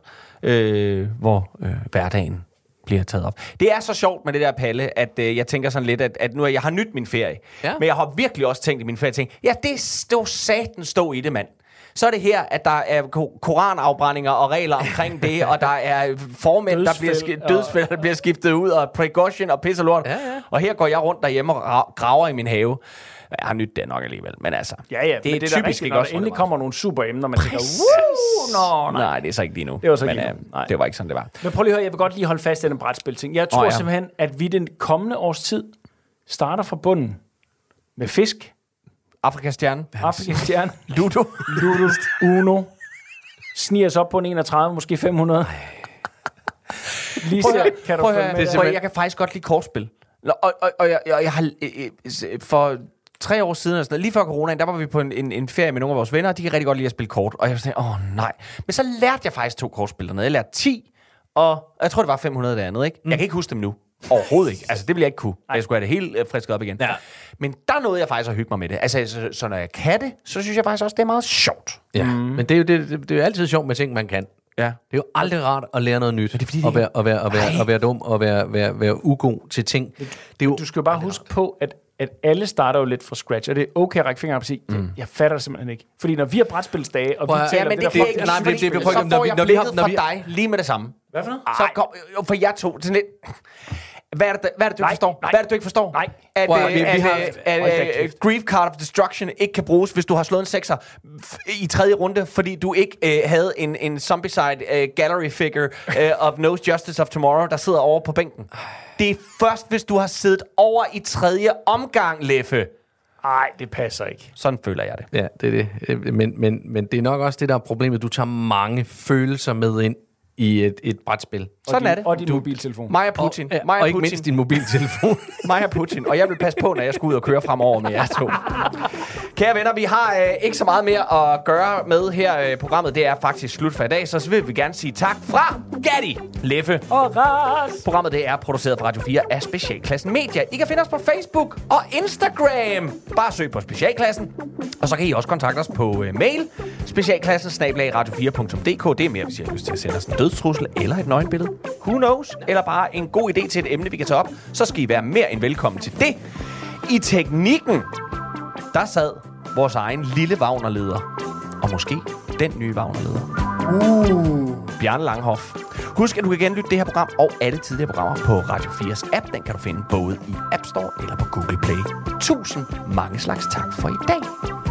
øh, hvor øh, hverdagen bliver taget op. Det er så sjovt med det der, Palle, at øh, jeg tænker sådan lidt, at, at nu er jeg har nyt min ferie. Ja. Men jeg har virkelig også tænkt i min ferie, tænkt, ja, det stod satan stå i det, mand. Så er det her, at der er ko- koranafbrændinger og regler omkring det, og der er formænd, der bliver, sk- dødsfald, der bliver skiftet ud, og precaution og pisse og lort. Ja, ja. Og her går jeg rundt derhjemme og ra- graver i min have. Jeg har nyt det nok alligevel, men altså. Ja, ja, det er, det er typisk rigtigt, ikke når også. der endelig kommer nogle super emner, man tænker, woo, nå, nej. Nej, det er så ikke lige nu. Det var så ikke men, lige nu. øh. Det var ikke sådan, det var. Men prøv lige at høre, jeg vil godt lige holde fast i den brætspil-ting. Jeg tror oh, ja. simpelthen, at vi den kommende års tid starter fra bunden med fisk, Afrikas stjerne. Afrikas stjerne, Ludo. Ludo, Uno, sniger op på en 31, måske 500. Lige Prøv ser, at høre, kan du prøv følge høre, med? prøv jeg kan faktisk godt lide kortspil. Og, og, og, jeg, og jeg har øh, øh, for tre år siden, sådan noget, lige før coronaen, der var vi på en, en, en ferie med nogle af vores venner, og de kan rigtig godt lide at spille kort. Og jeg var sådan, åh oh, nej. Men så lærte jeg faktisk to kortspil dernede. Jeg lærte 10, og jeg tror, det var 500 det andet, ikke? Mm. Jeg kan ikke huske dem nu. Overhovedet ikke. Altså, det ville jeg ikke kunne. Jeg skulle have det helt øh, frisket op igen. Ja. Men der nåede jeg faktisk at hygge mig med det. Altså, så, så når jeg kan det, så synes jeg faktisk også, det er meget sjovt. Ja, mm. men det er jo det, det, det er jo altid sjovt med ting, man kan. Ja. Det er jo aldrig rart at lære noget nyt. det er fordi, det og, være, og, være, og, være, og være dum, og være, være, være ugod til ting. Det er jo, Du skal jo bare huske på, at, at alle starter jo lidt fra scratch, og det er okay at række fingeren op og sige, mm. jeg fatter det simpelthen ikke. Fordi når vi har brætspilsdage, og vi Prøv at- taler Ja, men det, det, der nej, ikke. men det- det- at- så får vi- jeg har- blikket fra dig lige med det samme. Hvad for noget? Så kom, for jeg to sådan lidt... Hvad er det, hvad er det du Nej, ikke forstår? nej. Hvad er det, du ikke forstår? Nej. At, Prøv øh, vi- vi at, har- øh, at, øh. Grief Card of Destruction ikke kan bruges, hvis du har slået en sekser f- i tredje runde, fordi du ikke øh, havde en, en zombicide øh, gallery figure øh, of No Justice of Tomorrow, der sidder over på bænken. Det er først, hvis du har siddet over i tredje omgang, Leffe. Nej, det passer ikke. Sådan føler jeg det. Ja, det er det. Øh, Men, men, men det er nok også det, der er problemet. Du tager mange følelser med ind i et, et brætspil. Sådan din, er det. Og din du, mobiltelefon. Maja Putin. Og, ja, Maja og ikke Putin. mindst din mobiltelefon. Maja Putin. Og jeg vil passe på, når jeg skal ud og køre fremover med jer to. Kære venner, vi har øh, ikke så meget mere at gøre med her øh, programmet. Det er faktisk slut for i dag, så, så vil vi gerne sige tak fra Gatti, Leffe. Og ras! Programmet det er produceret på Radio 4 af Specialklassen Media. I kan finde os på Facebook og Instagram. Bare søg på Specialklassen. Og så kan I også kontakte os på øh, mail. Specialklassen radio4.dk. Det er mere, hvis I har lyst til at sende os en dødstrussel eller et nøgenbillede. Who knows? Eller bare en god idé til et emne, vi kan tage op. Så skal I være mere end velkommen til det. I teknikken, der sad vores egen lille Wagner-leder. Og måske den nye Wagner-leder. Uh. Bjarne Langhoff. Husk, at du kan genlytte det her program og alle tidligere programmer på Radio 4's app. Den kan du finde både i App Store eller på Google Play. Tusind mange slags tak for i dag.